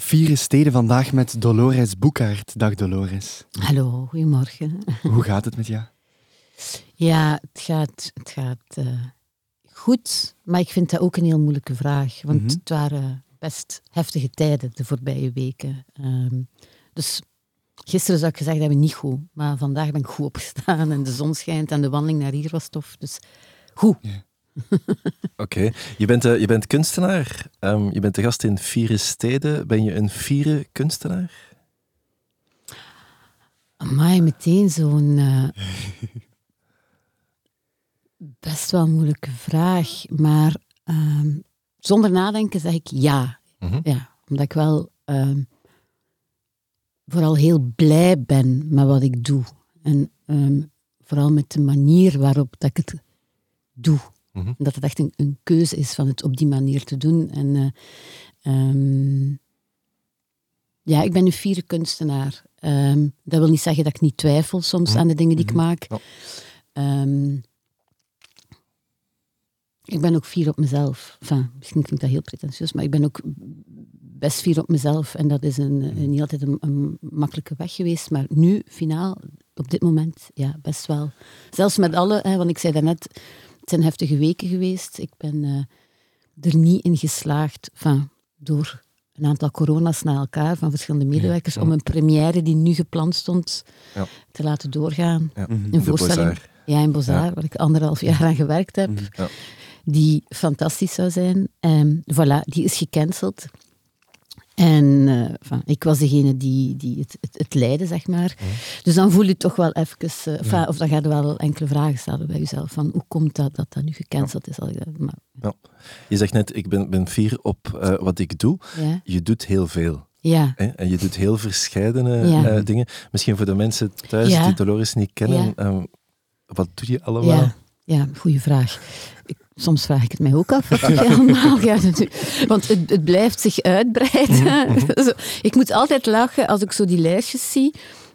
Vieren steden vandaag met Dolores Boekaert. Dag Dolores. Hallo, goedemorgen. Hoe gaat het met jou? Ja, het gaat, het gaat uh, goed, maar ik vind dat ook een heel moeilijke vraag. Want Mhm. het waren best heftige tijden de voorbije weken. Ehm, dus gisteren zou ik gezegd hebben, niet goed. Maar vandaag ben ik goed opgestaan en de zon schijnt en de wandeling naar hier was tof. Dus goed. Oké, je, bent, eh, je bent kunstenaar. Ehm, je bent de gast in Vieren Steden. Ben je een vieren kunstenaar? Amai, meteen zo'n eh, best wel moeilijke vraag. Maar ehm, zonder nadenken zeg ik ja. Mhm. Ja, omdat ik wel ehm, vooral heel blij ben met wat ik doe. En vooral met de manier waarop dat ik het doe. Mhm. Dat het echt een, een keuze is van het op die manier te doen. En eh, ehm, ja, ik ben een fiere kunstenaar. Ehm, dat wil niet zeggen dat ik niet twijfel soms Mhm. aan de dingen die ik Mhm. maak. Ja. Ehm, ik ben ook fier op mezelf. Enfin, misschien klinkt dat heel pretentieus, maar ik ben ook best fier op mezelf. En dat is een, een- niet altijd een, een makkelijke weg geweest. Maar nu, finaal, op dit moment, ja, best wel. Zelfs met alle, hè, want ik zei daarnet, zijn heftige weken geweest. Ik ben eh, er niet in geslaagd, enfin, door een aantal corona's na elkaar van verschillende medewerkers, ja. om een première die nu gepland stond, Ja. te laten doorgaan. Ja. Mhm. Een De voorstelling. Ja, in Bozar, waar ik anderhalf jaar aan gewerkt heb. Mhm. Ja. Die fantastisch zou zijn. En voilà, die is gecanceld. En eh, enfin, ik was degene die, die het, het, het leidde, zeg maar. Dus dan voel je toch wel even... eh, Of dan ga je wel enkele vragen stellen bij jezelf. Van, hoe komt dat dat dat nu gecanceld is? Dat- Maar, Je zegt net, ik ben, ben fier op eh, wat ik doe. ja. Je doet heel veel. Ja. Hè? En je doet heel verscheidene Ja. eh, dingen. Misschien voor de mensen thuis Ja. die Dolores niet kennen. Ja. ehm, wat doe je allemaal? Ja, ja goede vraag. Ik, soms vraag ik het mij ook af. Wat je allemaal? Ja, natuurlijk. Want het, het blijft zich uitbreiden. Zo, ik moet altijd lachen als ik zo die lijstjes zie.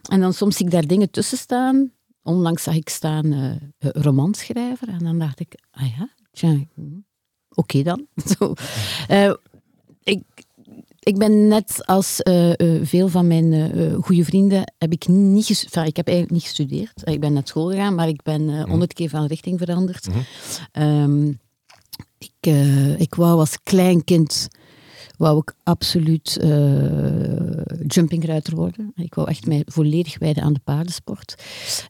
En dan soms zie ik daar dingen tussen staan. Onlangs zag ik staan eh, romanschrijver. En dan dacht ik, ah ja, tja, oké dan. Zo. Eh, ik ben net als eh, eh, veel van mijn eh, goede vrienden, heb ik niet ges- enfin, ik heb eigenlijk niet gestudeerd. Ik ben naar school gegaan, maar ik ben eh, honderd keer van richting veranderd. Mhm. Ehm, ik, ik wou als klein kind wou ik absoluut eh jumpingruiter worden. Ik wou echt mij volledig wijden aan de paardensport.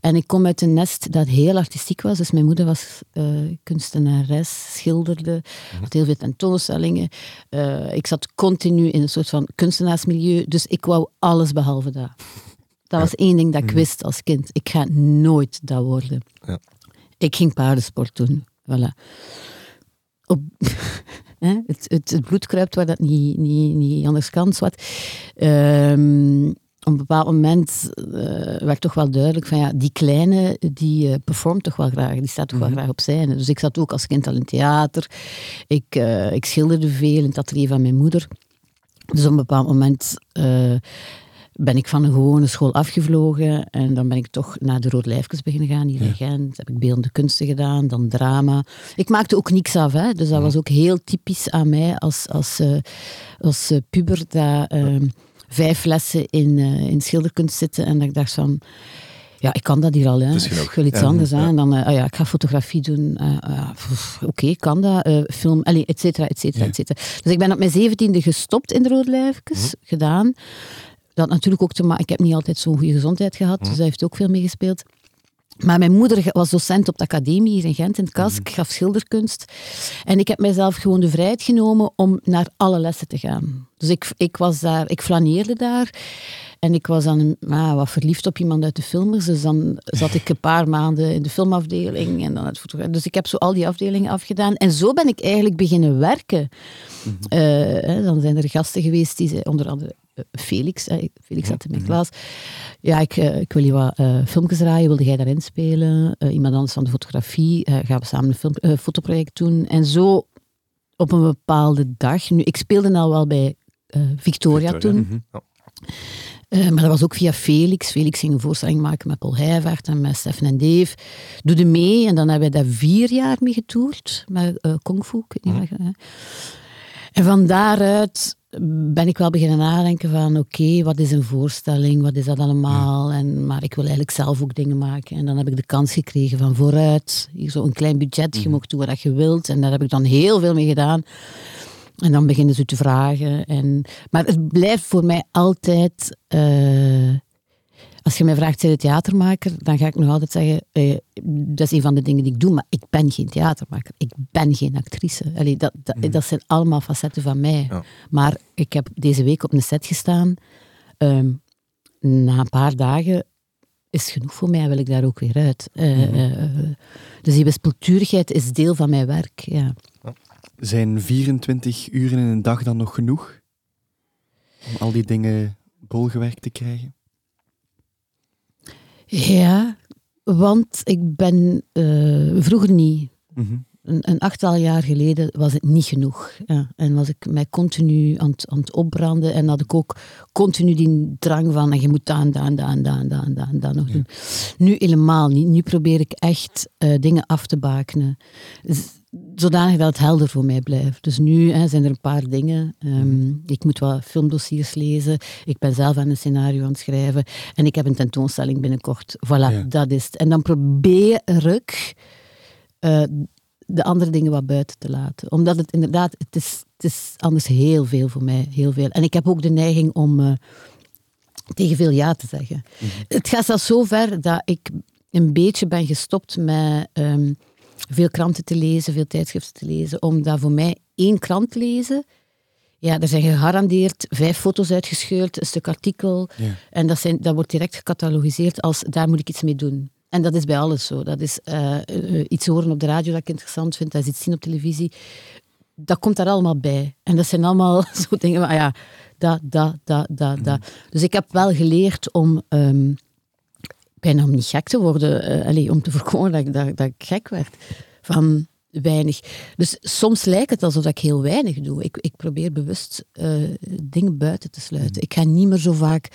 En ik kom uit een nest dat heel artistiek was. Dus mijn moeder was eh, kunstenares, schilderde, had heel veel tentoonstellingen. Eh, ik zat continu in een soort van kunstenaarsmilieu. Dus ik wou alles behalve dat. Dat was één ding dat ik wist als kind. Ik ga nooit dat worden. Ja. Ik ging paardensport doen. Voilà. Op, hè, het, het, het bloed kruipt waar dat niet, niet, niet anders kan. Zwart. Ehm, op een bepaald moment eh, werd toch wel duidelijk van ja, die kleine die eh, performt toch wel graag, die staat toch wel graag op scène. Dus ik zat ook als kind al in theater. Ik, eh, ik schilderde veel in het atelier van mijn moeder. Dus op een bepaald moment ben ik van een gewone school afgevlogen en dan ben ik toch naar de Rode Lijfkes beginnen gaan hier in Gent. Heb ik beeldende kunsten gedaan, dan drama. Ik maakte ook niks af, hè? dus dat was ook heel typisch aan mij als, als, eh, als eh, puber. Dat, eh, vijf lessen in, eh, in schilderkunst zitten en dat ik dacht van... Ja, ik kan dat hier al. Hè. Ik wil iets Ja. anders Ja. aan. Dan, eh, ah ja, ik ga fotografie doen. Oké, kan dat. film, allee, et cetera, et cetera, et cetera. Dus ik ben op mijn zeventiende gestopt in de Rode Lijfkes, gedaan. Dat had natuurlijk ook te maken... Ik heb niet altijd zo'n goede gezondheid gehad, dus dat heeft ook veel meegespeeld. Maar mijn moeder was docent op de academie hier in Gent, in het KAS. Ik gaf schilderkunst. En ik heb mijzelf gewoon de vrijheid genomen om naar alle lessen te gaan. Dus ik, ik was daar, ik flaneerde daar. En ik was dan ah, wat verliefd op iemand uit de filmers. Dus dan zat ik een paar maanden in de filmafdeling en dan het fotografie. Dus ik heb zo al die afdelingen afgedaan. En zo ben ik eigenlijk beginnen werken. Eh, hè, dan zijn er gasten geweest die zei, onder andere eh, Felix, Felix zat in mijn klas. Ja, ik, eh, ik wil je wat eh, filmpjes draaien, wilde jij daarin spelen? Eh, iemand anders van de fotografie, gaan we samen een film, fotoproject doen? En zo op een bepaalde dag, nu, ik speelde al wel bij Victoria, Victoria, toen, Mhm. maar dat was ook via Felix. Felix ging een voorstelling maken met Paul Heijvaart en met Stefan en Dave. Doe er mee. En dan hebben we daar vier jaar mee getoerd. Met eh Kung Fu. ik weet niet wat je- hè. En van daaruit ben ik wel beginnen nadenken van oké, wat is een voorstelling, wat is dat allemaal? En, maar ik wil eigenlijk zelf ook dingen maken. En dan heb ik de kans gekregen van vooruit, hier zo een klein budget, je Mhm. mocht doen wat je wilt. En daar heb ik dan heel veel mee gedaan. En dan beginnen ze te vragen. En, maar het blijft voor mij altijd... eh, als je mij vraagt, zijn je theatermaker? Dan ga ik nog altijd zeggen, eh, dat is een van de dingen die ik doe, maar ik ben geen theatermaker. Ik ben geen actrice. Allee, dat, dat, dat zijn allemaal facetten van mij. Ja. Maar ik heb deze week op een set gestaan. Ehm, na een paar dagen is genoeg voor mij, wil ik daar ook weer uit. Eh, eh, dus die wispelturigheid is deel van mijn werk. Ja. Zijn 24 uren in een dag dan nog genoeg? Om al die dingen bolgewerkt te krijgen? Ja, want ik ben eh, vroeger niet. Mhm. Een, een achttal jaar geleden was het niet genoeg. Ja. En was ik mij continu aan het, aan het opbranden. En had ik ook continu die drang van, en je moet dat en dat en dat en dat nog doen. Nu helemaal niet. Nu probeer ik echt eh, dingen af te bakenen. Z- Zodanig dat het helder voor mij blijft. Dus nu hè, zijn er een paar dingen. Ehm, Ik moet wat filmdossiers lezen. Ik ben zelf aan een scenario aan het schrijven. En ik heb een tentoonstelling binnenkort. Voilà, Ja. dat is het. En dan probeer ik eh, de andere dingen wat buiten te laten. Omdat het inderdaad, het is, het is anders heel veel voor mij. Heel veel. En ik heb ook de neiging om eh, tegen veel ja te zeggen. Het gaat zelfs zo ver dat ik een beetje ben gestopt met ehm, veel kranten te lezen, veel tijdschriften te lezen. Omdat voor mij één krant lezen, ja, er zijn gegarandeerd vijf foto's uitgescheurd, een stuk artikel. Ja. En dat, zijn, dat wordt direct gecatalogiseerd als daar moet ik iets mee doen. En dat is bij alles zo. Dat is eh, eh, iets horen op de radio dat ik interessant vind, dat is iets zien op televisie. Dat komt daar allemaal bij. En dat zijn allemaal zo dingen ah ja, dat, dat, dat, dat, dat. Dus ik heb wel geleerd om, ehm, om niet gek te worden, allee, om te voorkomen dat ik, dat, dat ik gek werd van weinig. Dus soms lijkt het alsof ik heel weinig doe. Ik, ik probeer bewust eh, dingen buiten te sluiten. Ik ga niet meer zo vaak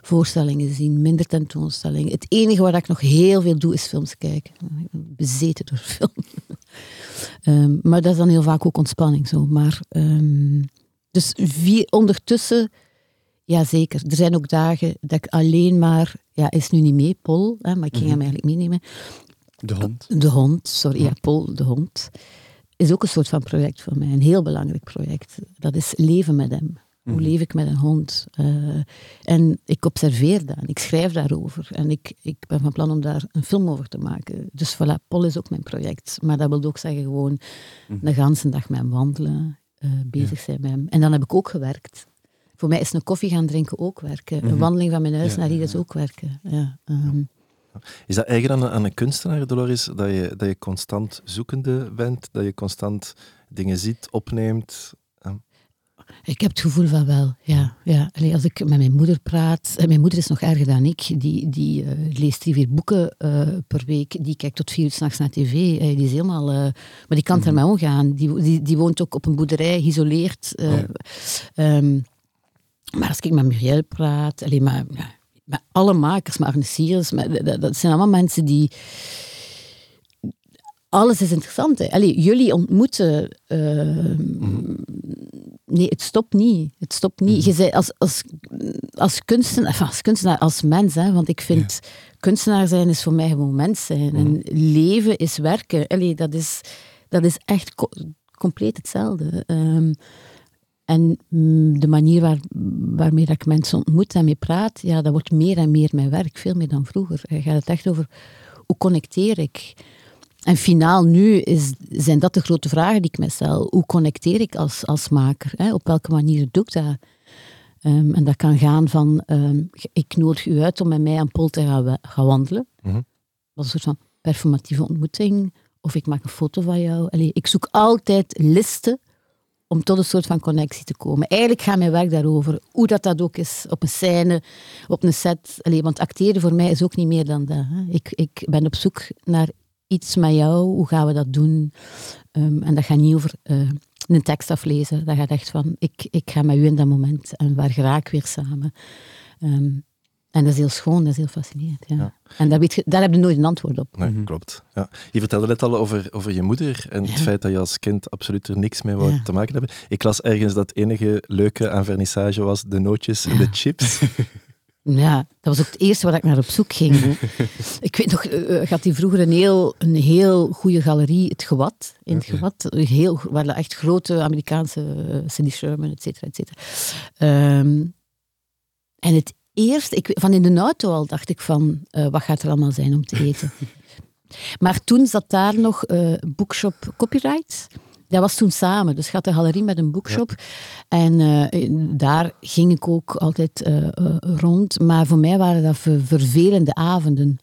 voorstellingen zien, minder tentoonstellingen. Het enige waar ik nog heel veel doe, is films kijken. Bezeten door film. Ehm, maar dat is dan heel vaak ook ontspanning zo. Maar, ehm, dus vier, ondertussen, ja zeker. Er zijn ook dagen dat ik alleen maar, ja, is nu niet mee, Pol, hè, maar ik ging hem eigenlijk meenemen. De hond. De hond, sorry, ja, Paul, de hond, is ook een soort van project voor mij. Een heel belangrijk project. Dat is leven met hem. Hoe leef ik met een hond? Eh, en ik observeer dat en ik schrijf daarover. En ik, ik ben van plan om daar een film over te maken. Dus voilà, Paul is ook mijn project. Maar dat wil ook zeggen gewoon de ganse dag met hem wandelen, eh, bezig zijn met hem. En dan heb ik ook gewerkt. Voor mij is een koffie gaan drinken ook werken. Een wandeling van mijn huis Ja, naar hier ja, is ook werken. Ja, ehm. Is dat eigen aan een, aan een kunstenaar, Dolores, dat je, dat je constant zoekende bent, dat je constant dingen ziet, opneemt? Ik heb het gevoel van wel, ja. ja. Allee, als ik met mijn moeder praat... En mijn moeder is nog erger dan ik. Die, die eh, leest drie, vier boeken eh, per week. Die kijkt tot vier uur s'nachts naar tv. Eh, die is helemaal... eh, maar die kan Mhm. ermee omgaan. Die, die, die woont ook op een boerderij, geïsoleerd. eh, Oh. ehm, maar als ik met Muriel praat... Allee, maar, ja, met alle makers, maar Arne dat, dat zijn allemaal mensen die... Alles is interessant. Hè. Allee, jullie ontmoeten... eh, Nee, het stopt niet. Het stopt niet. Je zei als, als, als, kunstenaar, als kunstenaar, als mens, hè, want ik vind kunstenaar zijn is voor mij gewoon mens zijn. En leven is werken. Allee, dat, is, dat is echt co- compleet hetzelfde. Ehm, en mm, de manier waar, waarmee dat ik mensen ontmoet en mee praat, ja, dat wordt meer en meer mijn werk, veel meer dan vroeger. Je gaat het echt over hoe connecteer ik. En finaal nu is, zijn dat de grote vragen die ik me stel. Hoe connecteer ik als, als maker? Hè? Op welke manier doe ik dat? Ehm, en dat kan gaan van, ehm, ik nodig u uit om met mij aan Pol te gaan, wa- gaan wandelen. Mhm. Dat is een soort van performatieve ontmoeting. Of ik maak een foto van jou. Allee, ik zoek altijd listen om tot een soort van connectie te komen. Eigenlijk gaat mijn werk daarover. Hoe dat, dat ook is, op een scène, op een set. Want acteren voor mij is ook niet meer dan dat. Hè. Ik, ik ben op zoek naar iets met jou. Hoe gaan we dat doen? Ehm, en dat gaat niet over eh, een tekst aflezen. Dat gaat echt van, ik, ik ga met u in dat moment. En waar geraak weer samen. Ehm, En dat is heel schoon, dat is heel fascinerend. Ja. Ja. En daar, weet je, daar heb je nooit een antwoord op. Nee, Mhm. klopt. Ja. Je vertelde net al over, over je moeder en het feit dat je als kind absoluut er niks mee wou Ja. te maken hebben. Ik las ergens dat het enige leuke aan vernissage was de nootjes en de chips. Ja, dat was ook het eerste waar ik naar op zoek ging. ik weet nog, eh, eh, had hij vroeger een heel, een heel goede galerie, het Gewat, in het. Gewat. Heel, waar echt grote Amerikaanse, uh, Cindy Sherman, et cetera, et cetera. Ehm, en het eerste, ik, van in de auto al dacht ik van, eh, wat gaat er allemaal zijn om te eten? maar toen zat daar nog eh, Bookshop Copyright. Dat was toen samen. Dus ik had een galerie met een bookshop. En eh, daar ging ik ook altijd rond. Maar voor mij waren dat ver- vervelende avonden.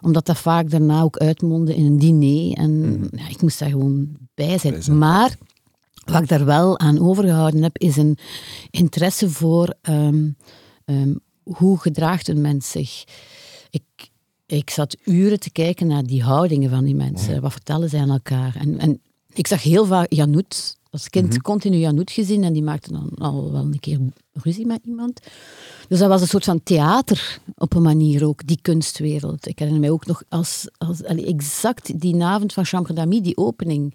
Omdat dat vaak daarna ook uitmondde in een diner. En ja, ik moest daar gewoon bij zijn. Bij zijn. Maar wat ik daar wel aan overgehouden heb, is een interesse voor ehm, hoe gedraagt een mens zich. Ik, ik zat uren te kijken naar die houdingen van die mensen. Wat vertellen zij aan elkaar? En, en ik zag heel vaak Janoet, als kind continu Janoet gezien en die maakte dan al wel een keer ruzie met iemand. Dus dat was een soort van theater op een manier ook, die kunstwereld. Ik herinner mij ook nog als, als exact die avond van Chambre d'Ami, die opening.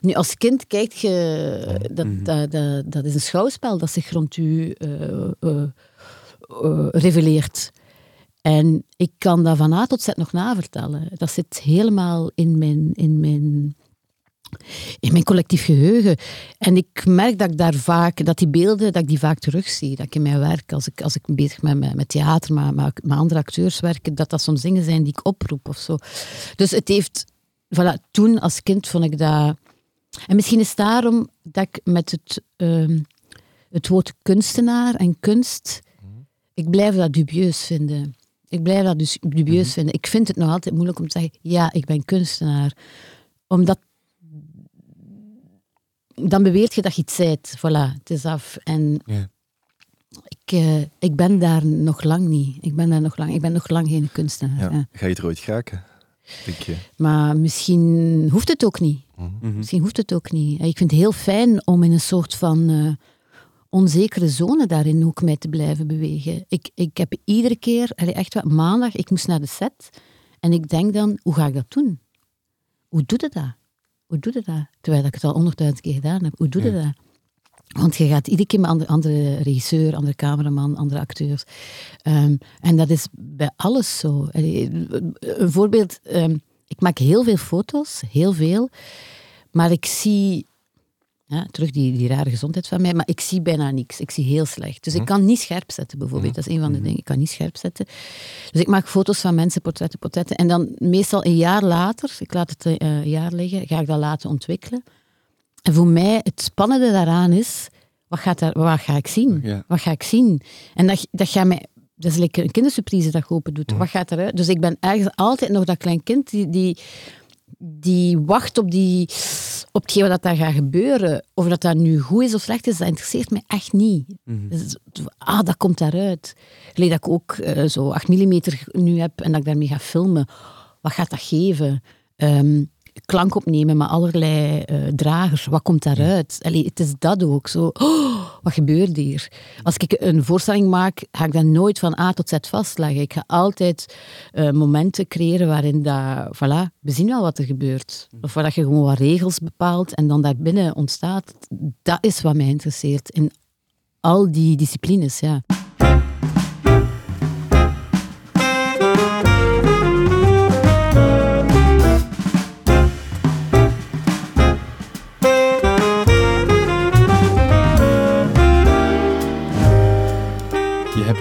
Nu, als kind kijk je, dat, dat, dat, dat is een schouwspel dat zich rond u eh, eh, eh, reveleert. En ik kan dat van A tot Z nog navertellen. Dat zit helemaal in mijn, in mijn, in mijn collectief geheugen. En ik merk dat ik daar vaak, dat die beelden, dat ik die vaak terugzie. Dat ik in mijn werk, als ik, als ik bezig ben met, met theater, maar, met andere acteurs werken, dat dat soms dingen zijn die ik oproep of zo. Dus het heeft, voilà, toen als kind vond ik dat... En misschien is daarom dat ik met het, ehm, het woord kunstenaar en kunst, ik blijf dat dubieus vinden. Ik blijf dat dus dubieus vinden. Ik vind het nog altijd moeilijk om te zeggen, ja, ik ben kunstenaar. Omdat dan beweert je dat je iets zijt. Voilà, het is af. En Ja. ik, eh, ik ben daar nog lang niet. Ik ben daar nog lang. Ik ben nog lang geen kunstenaar. Ja. ja. Ga je er ooit geraken? Denk je? Maar misschien hoeft het ook niet. Mhm. Misschien hoeft het ook niet. Ik vind het heel fijn om in een soort van eh, onzekere zone daarin ook mij te blijven bewegen. Ik, ik heb iedere keer, echt wat, maandag, ik moest naar de set en ik denk dan, hoe ga ik dat doen? Hoe doe je dat? Hoe doe je dat? Terwijl ik het al honderdduizend keer gedaan heb. Hoe doe je Ja. dat? Want je gaat iedere keer met andere, andere regisseur, andere cameraman, andere acteurs. Ehm, en dat is bij alles zo. Een voorbeeld, ehm, ik maak heel veel foto's, heel veel. Maar ik zie, ja, terug die, die rare gezondheid van mij, maar ik zie bijna niks. Ik zie heel slecht. Dus ik kan niet scherp zetten, bijvoorbeeld. Dat is een van de dingen. Ik kan niet scherp zetten. Dus ik maak foto's van mensen, portretten, portretten. En dan meestal een jaar later, ik laat het eh, een jaar liggen, ga ik dat laten ontwikkelen. En voor mij, het spannende daaraan is, wat, gaat daar, wat ga ik zien? Ja. Wat ga ik zien? En dat, dat gaat mij... Dat is like een kindersurprise dat je open doet. Wat gaat eruit? Dus ik ben ergens altijd nog dat klein kind die, die, die wacht op, die, op hetgeen wat daar gaat gebeuren. Of dat dat nu goed is of slecht is, dat interesseert mij echt niet. Dus, ah, dat komt daaruit. Gelijk dat ik ook eh, zo 8 mm nu heb en dat ik daarmee ga filmen. Wat gaat dat geven? Ehm, klank opnemen met allerlei eh, dragers. Wat komt daaruit? Allee, het is dat ook. Zo, oh, wat gebeurt hier? Als ik een voorstelling maak, ga ik dat nooit van A tot Z vastleggen. Ik ga altijd eh, momenten creëren waarin dat, voilà, we zien wel wat er gebeurt. Of waar dat je gewoon wat regels bepaalt en dan daarbinnen ontstaat. Dat is wat mij interesseert in al die disciplines, ja.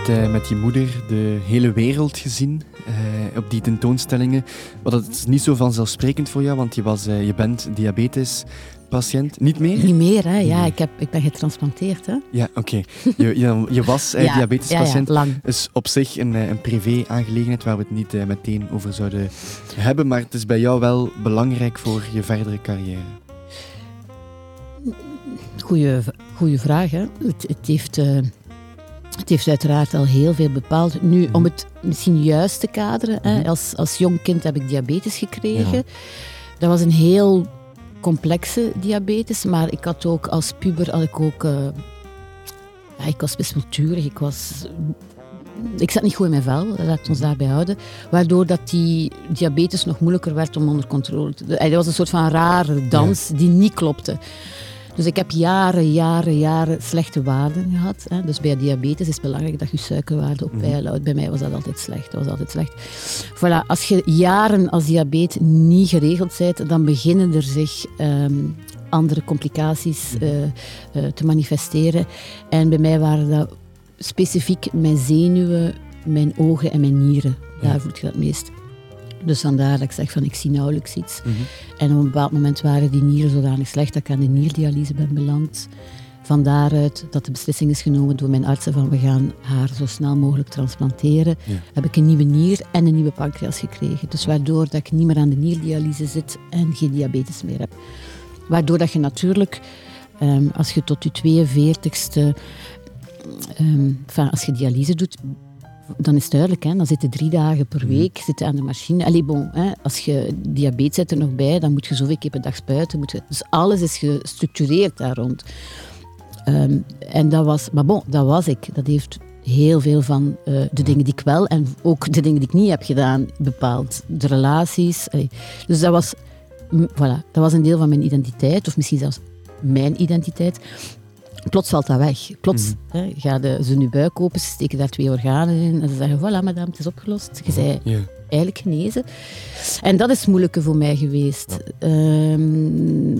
Eh, met je moeder de hele wereld gezien eh, op die tentoonstellingen. Maar dat is niet zo vanzelfsprekend voor jou, want je, was, eh, je bent diabetespatiënt. Niet meer? Niet meer, hè? Ja, ik, heb, ik ben getransplanteerd, hè? Ja, oké. Je, je, je was eh, ja, diabetespatiënt. Ja, ja, lang. is op zich een, een privé-aangelegenheid waar we het niet eh, meteen over zouden hebben, maar het is bij jou wel belangrijk voor je verdere carrière. Goeie, goeie vraag, hè? Het, het, heeft, het heeft uiteraard al heel veel bepaald. Nu, om het misschien juist te kaderen, hè, Mhm. als, als jong kind heb ik diabetes gekregen. Ja. Dat was een heel complexe diabetes, maar ik had ook als puber had ik ook... eh, ja, ik was wispelturig, ik was ik zat niet goed in mijn vel, laat ons daarbij houden. Waardoor dat die diabetes nog moeilijker werd om onder controle te... Dat was een soort van rare dans die niet klopte. Dus ik heb jaren, jaren, jaren slechte waarden gehad. Hè. Dus bij diabetes is het belangrijk dat je suikerwaarde op peil houdt. Bij mij was dat altijd slecht. Dat was altijd slecht. Voilà, als je jaren als diabetes niet geregeld bent, dan beginnen er zich ehm, andere complicaties uh, uh, te manifesteren. En bij mij waren dat specifiek mijn zenuwen, mijn ogen en mijn nieren. Daar voelt je dat meest. Dus vandaar dat ik zeg van ik zie nauwelijks iets. Mhm. En op een bepaald moment waren die nieren zodanig slecht dat ik aan de nierdialyse ben beland. Van daaruit dat de beslissing is genomen door mijn artsen van we gaan haar zo snel mogelijk transplanteren. Ja. Heb ik een nieuwe nier en een nieuwe pancreas gekregen. Dus waardoor dat ik niet meer aan de nierdialyse zit en geen diabetes meer heb. Waardoor dat je natuurlijk, ehm, als je tot je 42ste, ehm, als je dialyse doet, dan is het duidelijk, hè? dan zitten drie dagen per week zitten aan de machine. Allee, bon, hè? Als je diabetes zet er nog bij, dan moet je zoveel keer per dag spuiten. Moet je, dus alles is gestructureerd daar rond. Ehm, en dat was, maar bon, dat was ik. Dat heeft heel veel van uh, de dingen die ik wel en ook de dingen die ik niet heb gedaan bepaald. De relaties. Allee. Dus dat was, voilà, dat was een deel van mijn identiteit, of misschien zelfs mijn identiteit. Plots valt dat weg. Plots Mhm. hè, gaan de, ze nu buik open, ze steken daar twee organen in en ze zeggen, voilà madame, het is opgelost. Je zei Ja. eigenlijk genezen. En dat is moeilijke voor mij geweest. Ehm,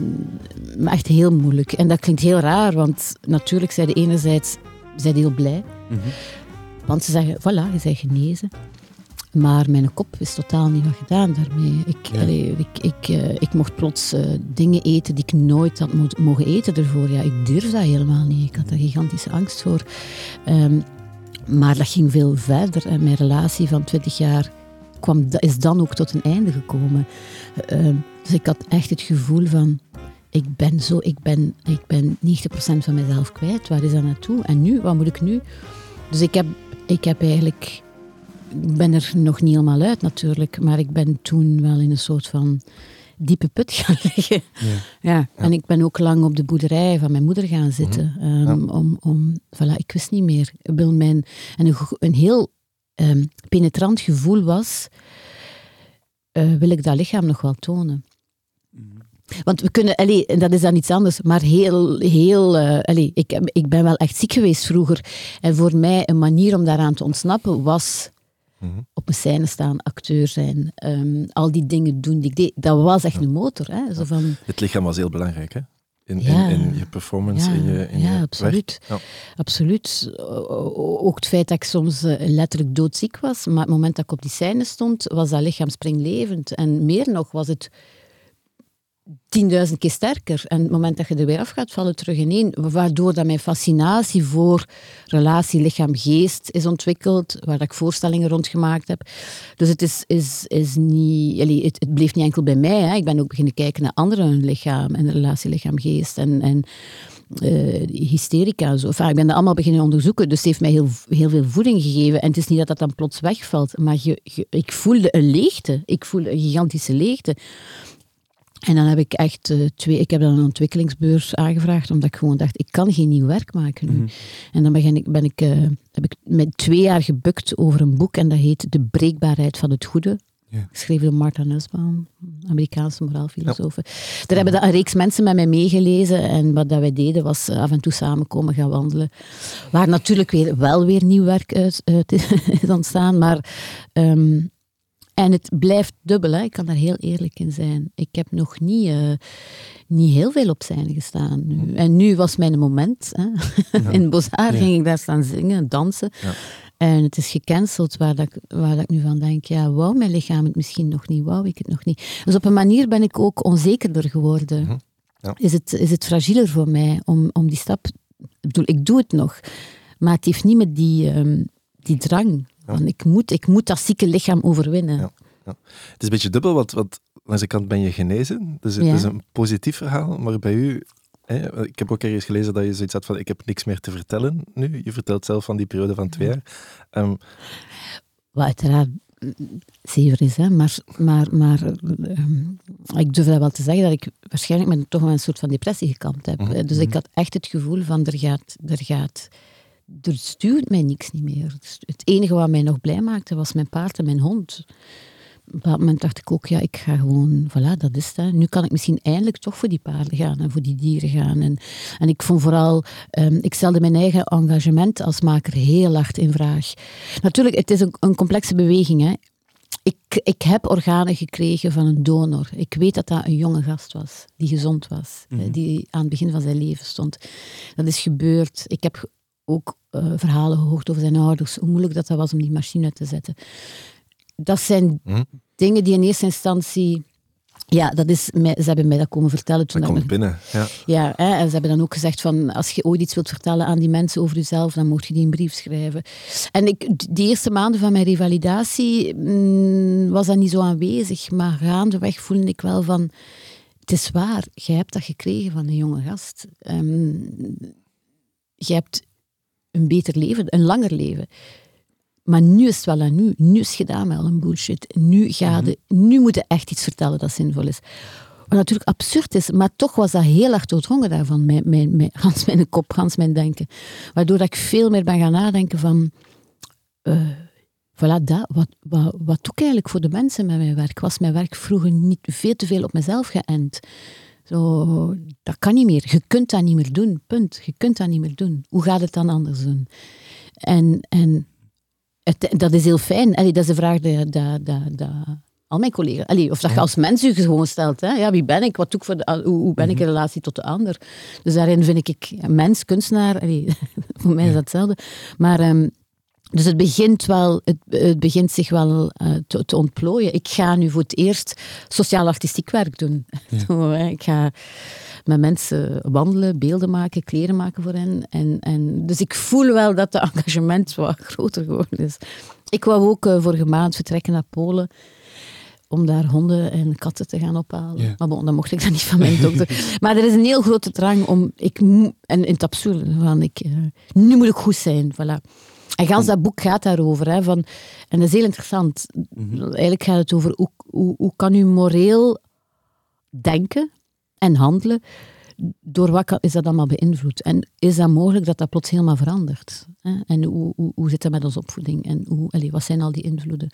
maar echt heel moeilijk. En dat klinkt heel raar, want natuurlijk zijn de enerzijds zijn heel blij. Mhm. Want ze zeggen, voilà, je bent genezen. Maar mijn kop is totaal niet wat gedaan daarmee. Ik, Ja. allee, ik, ik, eh, ik mocht plots eh, dingen eten die ik nooit had mo- mogen eten ervoor. Ja, ik durf dat helemaal niet. Ik had daar gigantische angst voor. Ehm, maar dat ging veel verder. En mijn relatie van 20 jaar kwam, is dan ook tot een einde gekomen. Ehm, dus ik had echt het gevoel van... Ik ben, zo, ik, ben, ik ben 90% van mezelf kwijt. Waar is dat naartoe? En nu? Wat moet ik nu? Dus ik heb, ik heb eigenlijk... Ik ben er nog niet helemaal uit natuurlijk. Maar ik ben toen wel in een soort van diepe put gaan liggen. Ja. Ja, en ik ben ook lang op de boerderij van mijn moeder gaan zitten. ehm, om, om, voilà, ik wist niet meer. Wil mijn, en een, een heel ehm, penetrant gevoel was, eh, wil ik dat lichaam nog wel tonen? Want we kunnen, allee, en dat is dan iets anders, maar heel, heel, allee, ik, ik ben wel echt ziek geweest vroeger. En voor mij een manier om daaraan te ontsnappen was Mhm. op een scène staan, acteur zijn, ehm, al die dingen doen die ik deed. Dat was echt een motor. Hè? Zo van, Het lichaam was heel belangrijk, hè? In, Ja. in, in je performance, Ja, in je, in ja, je absoluut. Ja. Absoluut. Ook het feit dat ik soms eh, letterlijk doodziek was, maar het moment dat ik op die scène stond, was dat lichaam springlevend. En meer nog was het tienduizend keer sterker. En het moment dat je er weer af gaat, vallen terug ineen. Waardoor dat mijn fascinatie voor relatie lichaam-geest is ontwikkeld, waar dat ik voorstellingen rond gemaakt heb. Dus het, is, is, is niet, het, bleef niet enkel bij mij. Hè. Ik ben ook beginnen kijken naar anderen lichaam en relatie lichaam-geest. En, en eh, hysterica en zo. Ik ben dat allemaal beginnen onderzoeken, dus het heeft mij heel, heel veel voeding gegeven. En het is niet dat dat dan plots wegvalt, maar je- ik voelde een leegte. Ik voelde een gigantische leegte. En dan heb ik echt eh, twee... Ik heb dan een ontwikkelingsbeurs aangevraagd, omdat ik gewoon dacht, ik kan geen nieuw werk maken nu. En dan begin ik, ben ik, eh, heb ik met twee jaar gebukt over een boek en dat heet De breekbaarheid van het goede. Ja. Geschreven door Martha Nussbaum, Amerikaanse moraalfilosoof. Daar hebben dat een reeks mensen met mij meegelezen. En wat dat wij deden was eh, af en toe samenkomen, gaan wandelen. Waar natuurlijk weer, wel weer nieuw werk uit, uit is ontstaan. Maar, ehm, en het blijft dubbel, hè. ik kan daar heel eerlijk in zijn. Ik heb nog niet, eh, niet heel veel op zijn gestaan. Nu. En nu was mijn moment. Hè. In Ja. ging ik daar staan zingen, dansen. Ja. En het is gecanceld, waar, dat, ik- waar dat ik nu van denk, ja, wou mijn lichaam het misschien nog niet, wou ik het nog niet. Dus op een manier ben ik ook onzekerder geworden. Mhm. Is, het, is het fragieler voor mij om, om die stap... Ik bedoel, ik doe het nog, maar het heeft niet meer die, ehm, die drang. Van, ik, moet, ik moet dat zieke lichaam overwinnen. Ja. Het is een beetje dubbel, want, want langs de kant ben je genezen. Dus het Ja. is een positief verhaal, maar bij u... Hè, ik heb ook ergens gelezen dat je zoiets had van ik heb niks meer te vertellen nu. Je vertelt zelf van die periode van twee jaar. Ehm, Wat uiteraard zeker is, hè. maar, maar, maar ehm, ik durf dat wel te zeggen dat ik waarschijnlijk met toch wel een soort van depressie gekampt heb. Mhm. Dus ik had echt het gevoel van er gaat, er gaat, er stuurt mij niks niet meer. Het enige wat mij nog blij maakte was mijn paard en mijn hond. Op een bepaald moment dacht ik ook, ja, ik ga gewoon, voilà, dat is het. Nu kan ik misschien eindelijk toch voor die paarden gaan en voor die dieren gaan. En, en ik vond vooral, um, ik stelde mijn eigen engagement als maker heel hard in vraag. Natuurlijk, het is een, een complexe beweging. Hè. Ik, ik heb organen gekregen van een donor. Ik weet dat dat een jonge gast was, die gezond was, mm die aan het begin van zijn leven stond. Dat is gebeurd. Ik heb ook uh, verhalen gehoord over zijn ouders, hoe moeilijk dat, dat was om die machine uit te zetten. Dat zijn mm dingen die in eerste instantie ja, dat is mij, ze hebben mij dat komen vertellen. Toen dat komt binnen, ja. Ja, hè, en ze hebben dan ook gezegd van, als je ooit iets wilt vertellen aan die mensen over jezelf, dan moet je die een brief schrijven. En ik, die eerste maanden van mijn revalidatie mm, was dat niet zo aanwezig, maar gaandeweg voelde ik wel van, het is waar, jij hebt dat gekregen van een jonge gast. Um, je hebt een beter leven, een langer leven. Maar nu is het wel aan nu. Nu is het gedaan met al een bullshit. Nu, ga de, mhm. nu moet je echt iets vertellen dat zinvol is. Wat natuurlijk absurd is, maar toch was dat heel erg doordrongen daarvan. Mijn, mijn, mijn, Hans mijn kop, Hans mijn denken. Waardoor dat ik veel meer ben gaan nadenken van... Uh, voilà, dat, wat, wat, wat doe ik eigenlijk voor de mensen met mijn werk? Was mijn werk vroeger niet veel te veel op mezelf geënt? Zo, dat kan niet meer. Je kunt dat niet meer doen. Punt. Je kunt dat niet meer doen. Hoe gaat het dan anders doen? En, en dat is heel fijn. Allee, dat is de vraag die, die, die, al mijn collega's... Allee, of dat je als mens je gewoon stelt. Hè? Ja, wie ben ik? Wat doe ik voor de, hoe, hoe, ben ik in mhm. relatie tot de ander? Dus daarin vind ik mens, kunstenaar... Allee, voor mij is dat hetzelfde. Maar... Um, dus het begint, wel, het, het begint zich wel uh, te, te, ontplooien. Ik ga nu voor het eerst sociaal-artistiek werk doen. Ja. ik ga met mensen wandelen, beelden maken, kleren maken voor hen. En, en, dus ik voel wel dat de engagement wat groter geworden is. Ik wou ook uh, vorige maand vertrekken naar Polen om daar honden en katten te gaan ophalen. Maar bon, dan mocht ik dat niet van mijn dokter. maar er is een heel grote drang om... Ik, en in het absurde, van ik, uh, nu moet ik goed zijn. Voilà. En gans dat boek gaat daarover. Hè, van, en dat is heel interessant. Mhm. Eigenlijk gaat het over hoe, hoe, hoe kan u moreel denken en handelen, door wat is dat allemaal beïnvloed? En is dat mogelijk dat dat plots helemaal verandert? En hoe, hoe, hoe zit dat met onze opvoeding? En hoe, allez, wat zijn al die invloeden?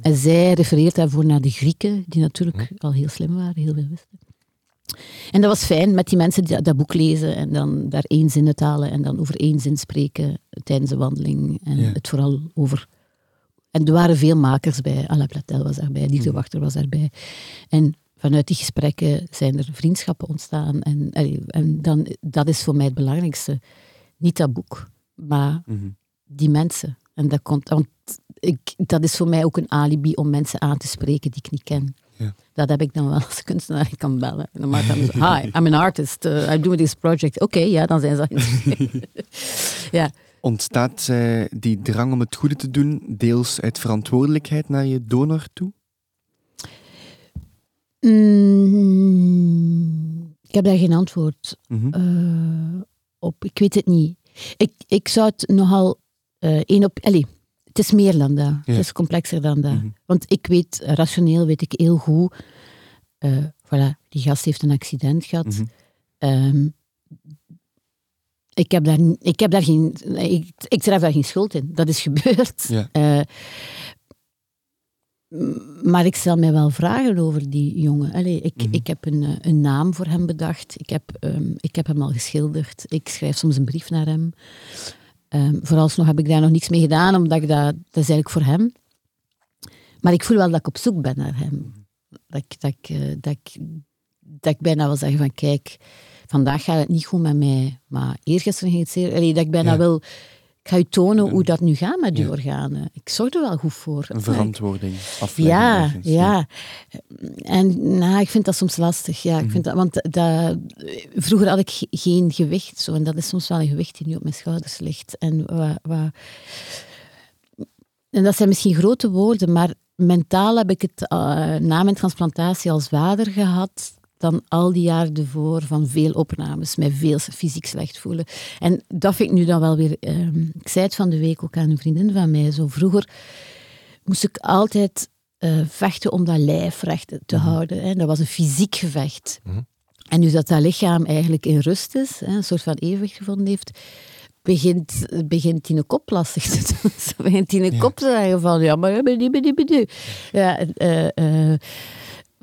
En zij refereert daarvoor naar de Grieken, die natuurlijk al heel slim waren, heel veel wisten. En dat was fijn met die mensen die dat, boek lezen en dan daar één zin uit halen en dan over één zin spreken tijdens de wandeling. En het vooral over... En er waren veel makers bij. Alain Platel was daarbij, Lieve mhm. Wachter was daarbij. En vanuit die gesprekken zijn er vriendschappen ontstaan. En, en dan, dat is voor mij het belangrijkste. Niet dat boek, maar mhm. die mensen. En dat, komt, want ik, dat is voor mij ook een alibi om mensen aan te spreken die ik niet ken. Ja. Dat heb ik dan wel als kunstenaar. Ik kan bellen. En dan maak dan hi, I'm an artist. Uh, I do this project. Oké, ja, dan zijn ze ja. Ontstaat uh, die drang om het goede te doen deels uit verantwoordelijkheid naar je donor toe? Mm, ik heb daar geen antwoord mhm. eh, op. Ik weet het niet. Ik, ik zou het nogal uh, één op. Allez, het is meer dan dat. Het is complexer dan dat. Mhm. Want ik weet, rationeel weet ik heel goed. Uh, voilà, die gast heeft een accident gehad. Mhm. Ehm, ik heb daar, ik heb daar geen. Ik, ik tref daar geen schuld in. Dat is gebeurd. Ja. Maar ik stel mij wel vragen over die jongen. Allee, ik, mhm. ik heb een, eh, een naam voor hem bedacht. Ik heb, um, ik heb hem al geschilderd. Ik schrijf soms een brief naar hem. Um, vooralsnog heb ik daar nog niets mee gedaan, omdat ik dat, dat is eigenlijk voor hem. Maar ik voel wel dat ik op zoek ben naar hem. Dat ik, dat ik, uh, dat ik, dat ik bijna wil zeggen van kijk, vandaag gaat het niet goed met mij, maar eergisteren ging het zeer... Allee, dat ik bijna ja. wil ik ga je tonen hoe dat nu gaat met je organen. Ik zorg er wel goed voor. Een verantwoording Ja, ja. En nou, ik vind dat soms lastig. Ja, ik vind dat, want dat, vroeger had ik geen gewicht. Zo, en dat is soms wel een gewicht die nu op mijn schouders ligt. En, wat, wat, en dat zijn misschien grote woorden, maar mentaal heb ik het uh, na mijn transplantatie als vader gehad dan al die jaren ervoor van veel opnames, mij veel fysiek slecht voelen. En dat vind ik nu dan wel weer... Uh, ik zei het van de week ook aan een vriendin van mij, zo vroeger moest ik altijd uh, vechten om dat lijf recht te mhm. houden. Hè. Dat was een fysiek gevecht. Mhm. En nu dat dat lichaam eigenlijk in rust is, hè, een soort van evenwicht gevonden heeft, begint, begint een kop lastig te doen. Ze begint die een Ja. kop te zeggen van, ja, maar ja, die, die,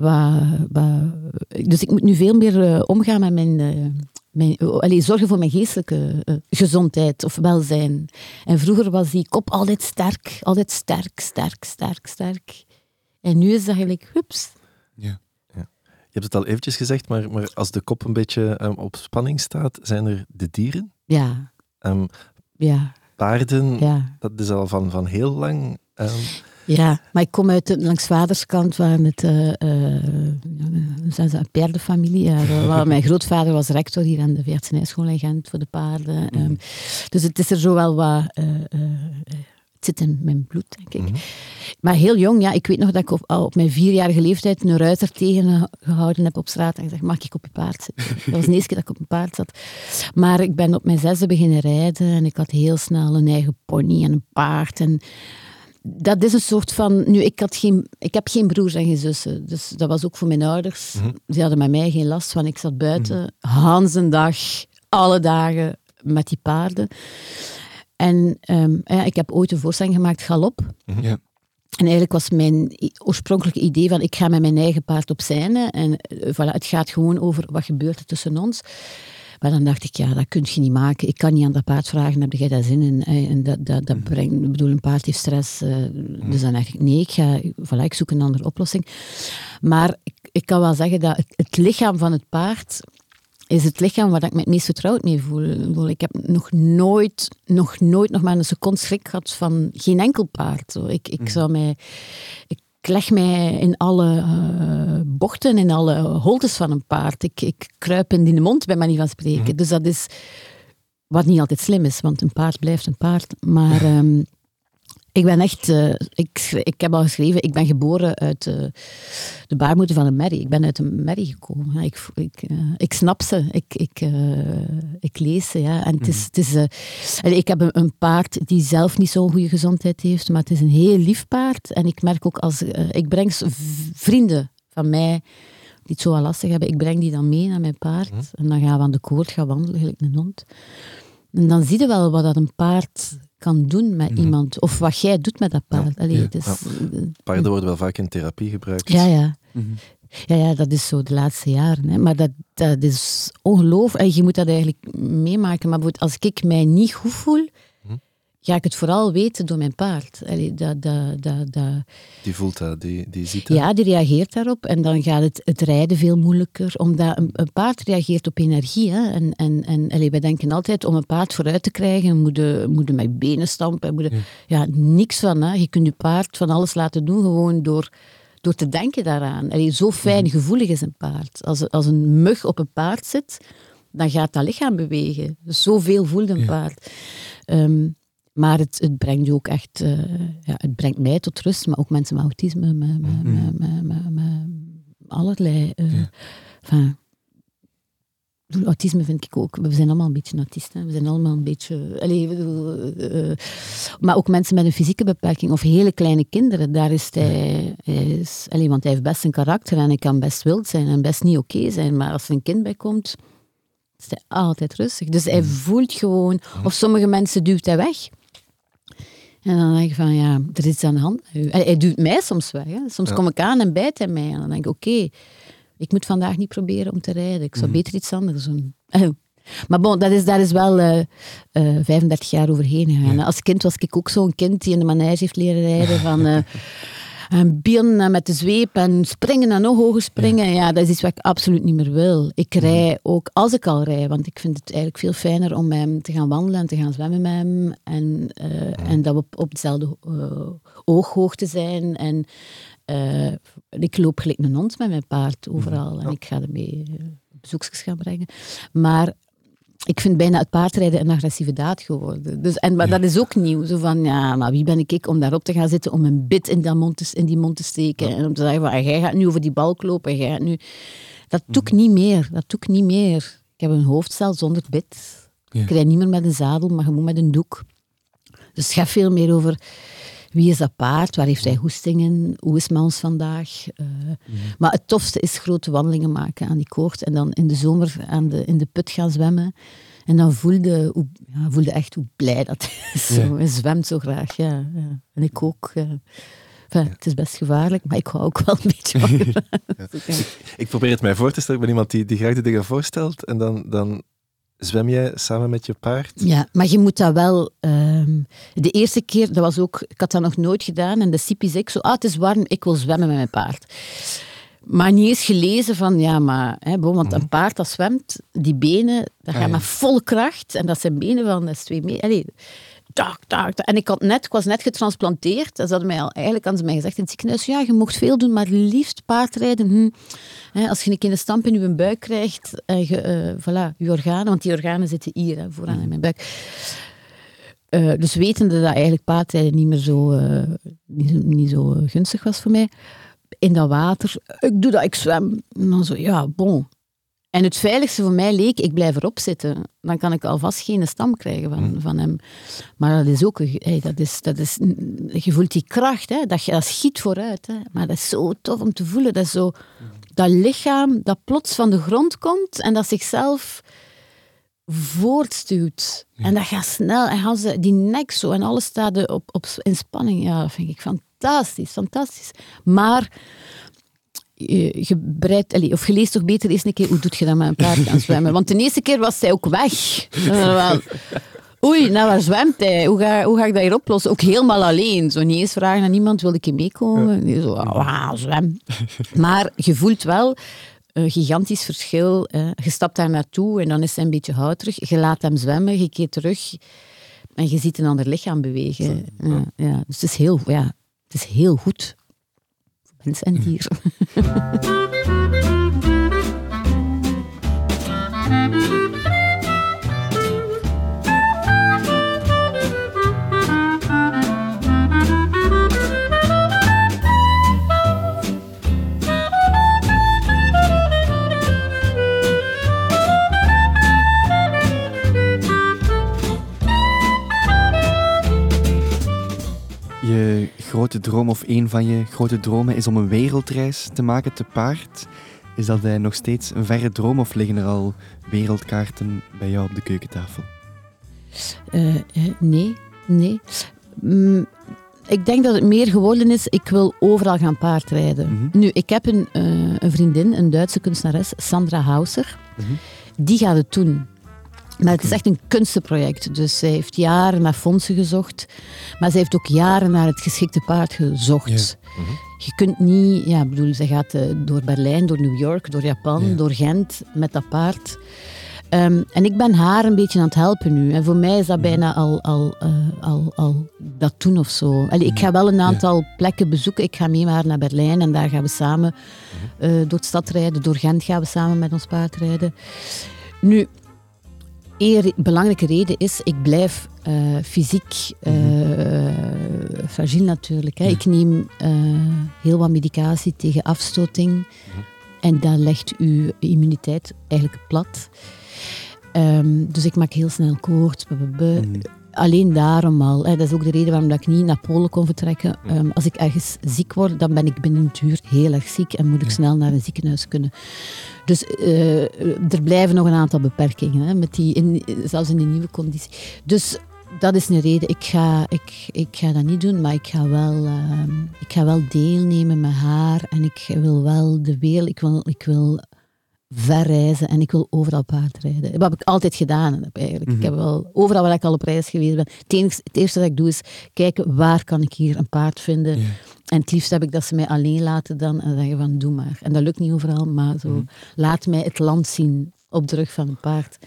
Ja, eh, eh, dus ik moet nu veel meer eh, omgaan met mijn... eh, mijn oh, allee, zorgen voor mijn geestelijke eh, gezondheid of welzijn. En vroeger was die kop altijd sterk. Altijd sterk, sterk, sterk, sterk. En nu is dat eigenlijk, hups. Ja. Je hebt het al eventjes gezegd, maar, maar als de kop een beetje ehm, op spanning staat, zijn er de dieren. Ja, Ehm, ja, paarden, ja. dat is al van, van heel lang. ehm, Ja, maar ik kom uit de, langs vaderskant waar hoe zijn ze, een paardenfamilie. Ja, waar mijn grootvader was rector hier aan de veertienijschool in Gent voor de paarden. Ehm, dus het is er zo wel wat... eh, het zit in mijn bloed, denk ik. Mhm. Maar heel jong, ja, ik weet nog dat ik op, al op mijn vierjarige leeftijd een ruiter tegengehouden heb op straat en gezegd, mag ik op je paard zitten? Dat was de eerste keer dat ik op een paard zat. Maar ik ben op mijn zesde beginnen rijden en ik had heel snel een eigen pony en een paard. En dat is een soort van... Nu, ik, had geen, ik heb geen broers en geen zussen, dus dat was ook voor mijn ouders. Mhm. Ze hadden met mij geen last van. Ik zat buiten, Hans een dag, alle dagen met die paarden. En ehm, ja, ik heb ooit een voorstelling gemaakt, Galop. Ja. En eigenlijk was mijn oorspronkelijke idee van ik ga met mijn eigen paard op scène en eh, voilà, het gaat gewoon over wat gebeurt er tussen ons. Maar dan dacht ik, ja, dat kun je niet maken. Ik kan niet aan dat paard vragen, heb jij daar zin in? En dat, dat, dat brengt, ik bedoel, een paard heeft stress. eh, Dus dan dacht ik, nee, ik, ga, voilà, ik zoek een andere oplossing. Maar ik, ik kan wel zeggen dat het, het lichaam van het paard is het lichaam waar ik me het meest vertrouwd mee voel. Ik heb nog nooit, nog nooit nog maar een seconde schrik gehad van geen enkel paard. Zo. Ik, ik zou mij... Ik leg mij in alle eh, bochten, in alle holtes van een paard. Ik, ik kruip in die mond, bij manier van spreken. Dus dat is... Wat niet altijd slim is, want een paard blijft een paard. Maar... ehm, ik ben echt, eh, ik, ik heb al geschreven, ik ben geboren uit eh, de baarmoeder van een merrie. Ik ben uit een merrie gekomen. Ja, ik, ik, eh, ik snap ze, ik, ik, ik lees ze. Ja. En het is, het is, ik heb een, een paard die zelf niet zo'n goede gezondheid heeft, maar het is een heel lief paard. En ik merk ook als ik breng vrienden van mij die het zo wel lastig hebben, ik breng die dan mee naar mijn paard. En dan gaan we aan de koord gaan wandelen, gelijk een hond. En dan zie je wel wat dat een paard kan doen met iemand. Of wat jij doet met dat paard. Allee, Ja. het is, paarden worden wel vaak in therapie gebruikt. ja, ja. Mhm. Ja, ja, dat is zo de laatste jaren. Hè. Maar dat, dat is ongelooflijk. En Je moet dat eigenlijk meemaken. Maar bijvoorbeeld als ik mij niet goed voel. Ga ik het vooral weten door mijn paard. Allee, dat, dat, dat, dat, Die voelt dat, die, die ziet dat. ja, die reageert daarop. En dan gaat het, het rijden veel moeilijker. Omdat een, een paard reageert op energie. Hè. En, en, en allee, wij denken altijd, om een paard vooruit te krijgen, moet je, moet je met benen stampen. Moet je, ja. niks van. Hè. Je kunt je paard van alles laten doen, gewoon door, door te denken daaraan. Allee, zo fijn gevoelig is een paard. Als, als een mug op een paard zit, dan gaat dat lichaam bewegen. Dus zoveel voelt een paard. Ehm, maar het, het brengt je ook echt, eh, ja, het brengt mij tot rust, maar ook mensen met autisme, met, met, met, met, met, met allerlei. ik bedoel, autisme vind ik ook. We zijn allemaal een beetje autisten. We zijn allemaal een beetje. bedoel, eh, maar ook mensen met een fysieke beperking of hele kleine kinderen. Daar is hij. hij is, allee, want hij heeft best een karakter en hij kan best wild zijn en best niet oké zijn. Maar als er een kind bij komt, is hij altijd rustig. Dus hij voelt gewoon. Of sommige mensen duwt hij weg. En dan denk ik van, ja, er is iets aan de hand met u. Hij, duwt mij soms weg. Hè. Soms Ja. kom ik aan en bijt hij mij. En dan denk ik, oké, ik moet vandaag niet proberen om te rijden. Ik zou beter iets anders doen. Maar bon, dat is, daar is wel eh, eh, 35 jaar overheen gegaan. Als kind was ik ook zo'n kind die in de manege heeft leren rijden. Van, eh, en bieren en met de zweep en springen en nog hoger springen. Ja. dat is iets wat ik absoluut niet meer wil. Ik rij ook, als ik al rij, want ik vind het eigenlijk veel fijner om met hem te gaan wandelen en te gaan zwemmen met hem. En, eh, en dat we op, op dezelfde eh, ooghoogte zijn. En eh, ik loop gelijk een hond met mijn paard overal. En ik ga ermee bezoekjes gaan brengen. Maar ik vind bijna het paardrijden een agressieve daad geworden. Dus, en, maar dat is ook nieuw. Zo van, ja, maar wie ben ik, ik om daarop te gaan zitten, om een bit in, dat mond te, in die mond te steken. En om te zeggen, van, jij gaat nu over die balk lopen, jij gaat nu... Dat doe ik niet meer. Dat doe ik niet meer. Ik heb een hoofdstel zonder bit. Ja. Ik rijd niet meer met een zadel, maar gewoon met een doek. Dus het gaat veel meer over wie is dat paard, waar heeft hij hoestingen, hoe is ons vandaag. Eh, Maar het tofste is grote wandelingen maken aan die koord en dan in de zomer aan de, in de put gaan zwemmen. En dan voelde, hoe, ja, voelde echt hoe blij dat is. Zo. Hij zwemt zo graag, ja. ja. En ik ook. Ja. Het is best gevaarlijk, maar ik hou ook wel een beetje van ik, ik probeer het mij voor te stellen. Ik ben iemand die, die graag de dingen voorstelt. En dan, dan zwem jij samen met je paard. Ja, maar je moet dat wel... ehm, de eerste keer, dat was ook... Ik had dat nog nooit gedaan. En de Sipi zei ik zo... Ah, het is warm, ik wil zwemmen met mijn paard. Maar niet eens gelezen van... Ja, maar... Hè, want een paard dat zwemt, die benen, dat gaat ja. met volle kracht. En dat zijn benen van... Dat is twee meter... Tak, tak, tak. En ik, had net, ik was net getransplanteerd. En ze hadden mij al, eigenlijk hadden ze mij gezegd in het ziekenhuis, ja, je mocht veel doen, maar liefst paardrijden. Hm. Als je een keer een stamp in je buik krijgt, en je, eh, voilà, je organen, want die organen zitten hier, hè, vooraan in mijn buik. Eh, dus wetende dat eigenlijk paardrijden niet meer zo, eh, niet, niet zo eh, gunstig was voor mij, in dat water, ik doe dat, ik zwem. En dan zo, ja, bon. En het veiligste voor mij leek, ik blijf erop zitten. Dan kan ik alvast geen stam krijgen van, van hem. Maar dat is ook, hey, dat is, dat is, je voelt die kracht, hè, dat, je- dat schiet vooruit. Hè. Maar dat is zo tof om te voelen. Dat, is zo, dat lichaam dat plots van de grond komt en dat zichzelf voortstuwt. En dat gaat snel. En gaan ze, die nek zo en alles staat op, op, in spanning. Ja, dat vind ik fantastisch, fantastisch. Maar bereidt, allee, of je leest toch beter eens een keer hoe doet je dat met een paard gaan zwemmen. Want de eerste keer was zij ook weg. Oei, nou waar zwemt hij? Hoe ga, hoe ga ik dat hier oplossen? Ook helemaal alleen. Zo niet eens vragen aan iemand, wil ik je meekomen? Nee, Zo, wauw, zwem. Maar je voelt wel een gigantisch verschil. eh. Je stapt daar naartoe en dan is hij een beetje houterig. Je laat hem zwemmen, je keert terug en je ziet een ander lichaam bewegen. Ja, ja. Dus het is heel, ja, het is heel goed. Voor mens en dier. Je grote droom of een van je grote dromen is om een wereldreis te maken te paard. Is dat eh, nog steeds een verre droom of liggen er al wereldkaarten bij jou op de keukentafel? Eh, eh, nee, nee. Mm, ik denk dat het meer geworden is, ik wil overal gaan paardrijden. Mhm. Nu, ik heb een, eh, een vriendin, een Duitse kunstenares, Sandra Hauser. Mhm. Die gaat het doen. Maar het is echt een kunstenproject. Dus zij heeft jaren naar fondsen gezocht. Maar zij heeft ook jaren naar het geschikte paard gezocht. Je kunt niet... Ja, ik bedoel, zij gaat eh, door Berlijn, door New York, door Japan, Ja. door Gent met dat paard. Ehm, en ik ben haar een beetje aan het helpen nu. En voor mij is dat bijna al, al, eh, al, al dat doen of zo. Allee, ik ga wel een aantal plekken bezoeken. Ik ga mee met haar naar Berlijn en daar gaan we samen eh, door de stad rijden. Door Gent gaan we samen met ons paard rijden. Nu, een belangrijke reden is, ik blijf eh, fysiek eh fragiel natuurlijk. Hè. Ik neem eh, heel wat medicatie tegen afstoting. En dat legt uw immuniteit eigenlijk plat. Ehm, dus ik maak heel snel koorts. Mhm. Alleen daarom al. Hè. Dat is ook de reden waarom dat ik niet naar Polen kon vertrekken. Ehm, als ik ergens ziek word, dan ben ik binnen een uur heel erg ziek en moet ik snel naar een ziekenhuis kunnen. Dus eh, er blijven nog een aantal beperkingen, hè, met die in, zelfs in de nieuwe conditie. Dus dat is een reden. Ik ga, ik, ik ga dat niet doen, maar ik ga wel, ehm, ik ga wel deelnemen met haar en ik wil wel de wereld, ik wil, ik wil verreizen en ik wil overal paardrijden. Dat heb ik altijd gedaan heb eigenlijk. Ik heb wel overal waar ik al op reis geweest ben. Het, enigste- het eerste dat ik doe is kijken waar kan ik hier een paard vinden. En het liefst heb ik dat ze mij alleen laten dan en zeggen van doe maar. En dat lukt niet overal, maar zo laat mij het land zien op de rug van een paard.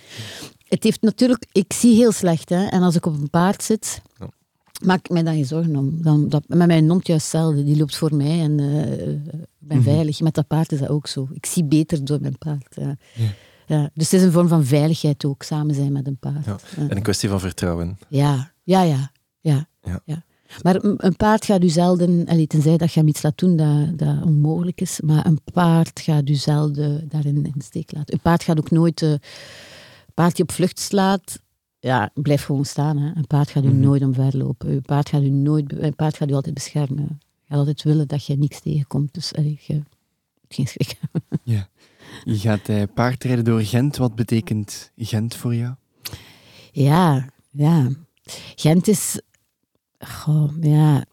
Het heeft natuurlijk, ik zie heel slecht hè. En als ik op een paard zit. Maak ik mij daar geen zorgen om. Dan, dat, met mijn hond juist hetzelfde, die loopt voor mij en eh, ik ben veilig. Met dat paard is dat ook zo. Ik zie beter door mijn paard. Ja. Ja. Dus het is een vorm van veiligheid ook, samen zijn met een paard. Ja. En een kwestie van vertrouwen. Ja, ja, ja. ja, Ja. Maar een, paard gaat u zelden, allee, tenzij dat je hem iets laat doen dat, dat onmogelijk is, maar een paard gaat u zelden daarin in de steek laten. Een paard gaat ook nooit, eh, een paard die op vlucht slaat, ja, blijf gewoon staan. Hè. Een paard gaat u Mhm. nooit omverlopen. Een paard gaat u nooit, een paard gaat u altijd beschermen. Gaat altijd willen dat je niks tegenkomt. Dus je moet geen schrik hebben. Ja. Je gaat eh, paardrijden door Gent. Wat betekent Gent voor jou? Ja, ja. Gent is... Goh, ja...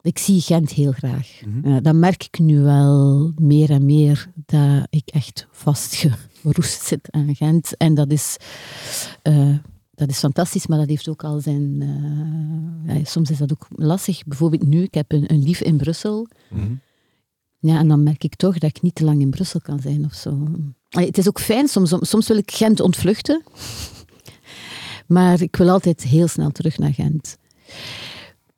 Ik zie Gent heel graag. Mhm. Ja, dat merk ik nu wel meer en meer, dat ik echt vastgeroest zit aan Gent. En dat is, eh, dat is fantastisch, maar dat heeft ook al zijn... eh, ja, soms is dat ook lastig. Bijvoorbeeld nu, ik heb een, een lief in Brussel. Mhm. Ja, en dan merk ik toch dat ik niet te lang in Brussel kan zijn of zo. Allee, Het is ook fijn, soms, soms wil ik Gent ontvluchten. Maar ik wil altijd heel snel terug naar Gent.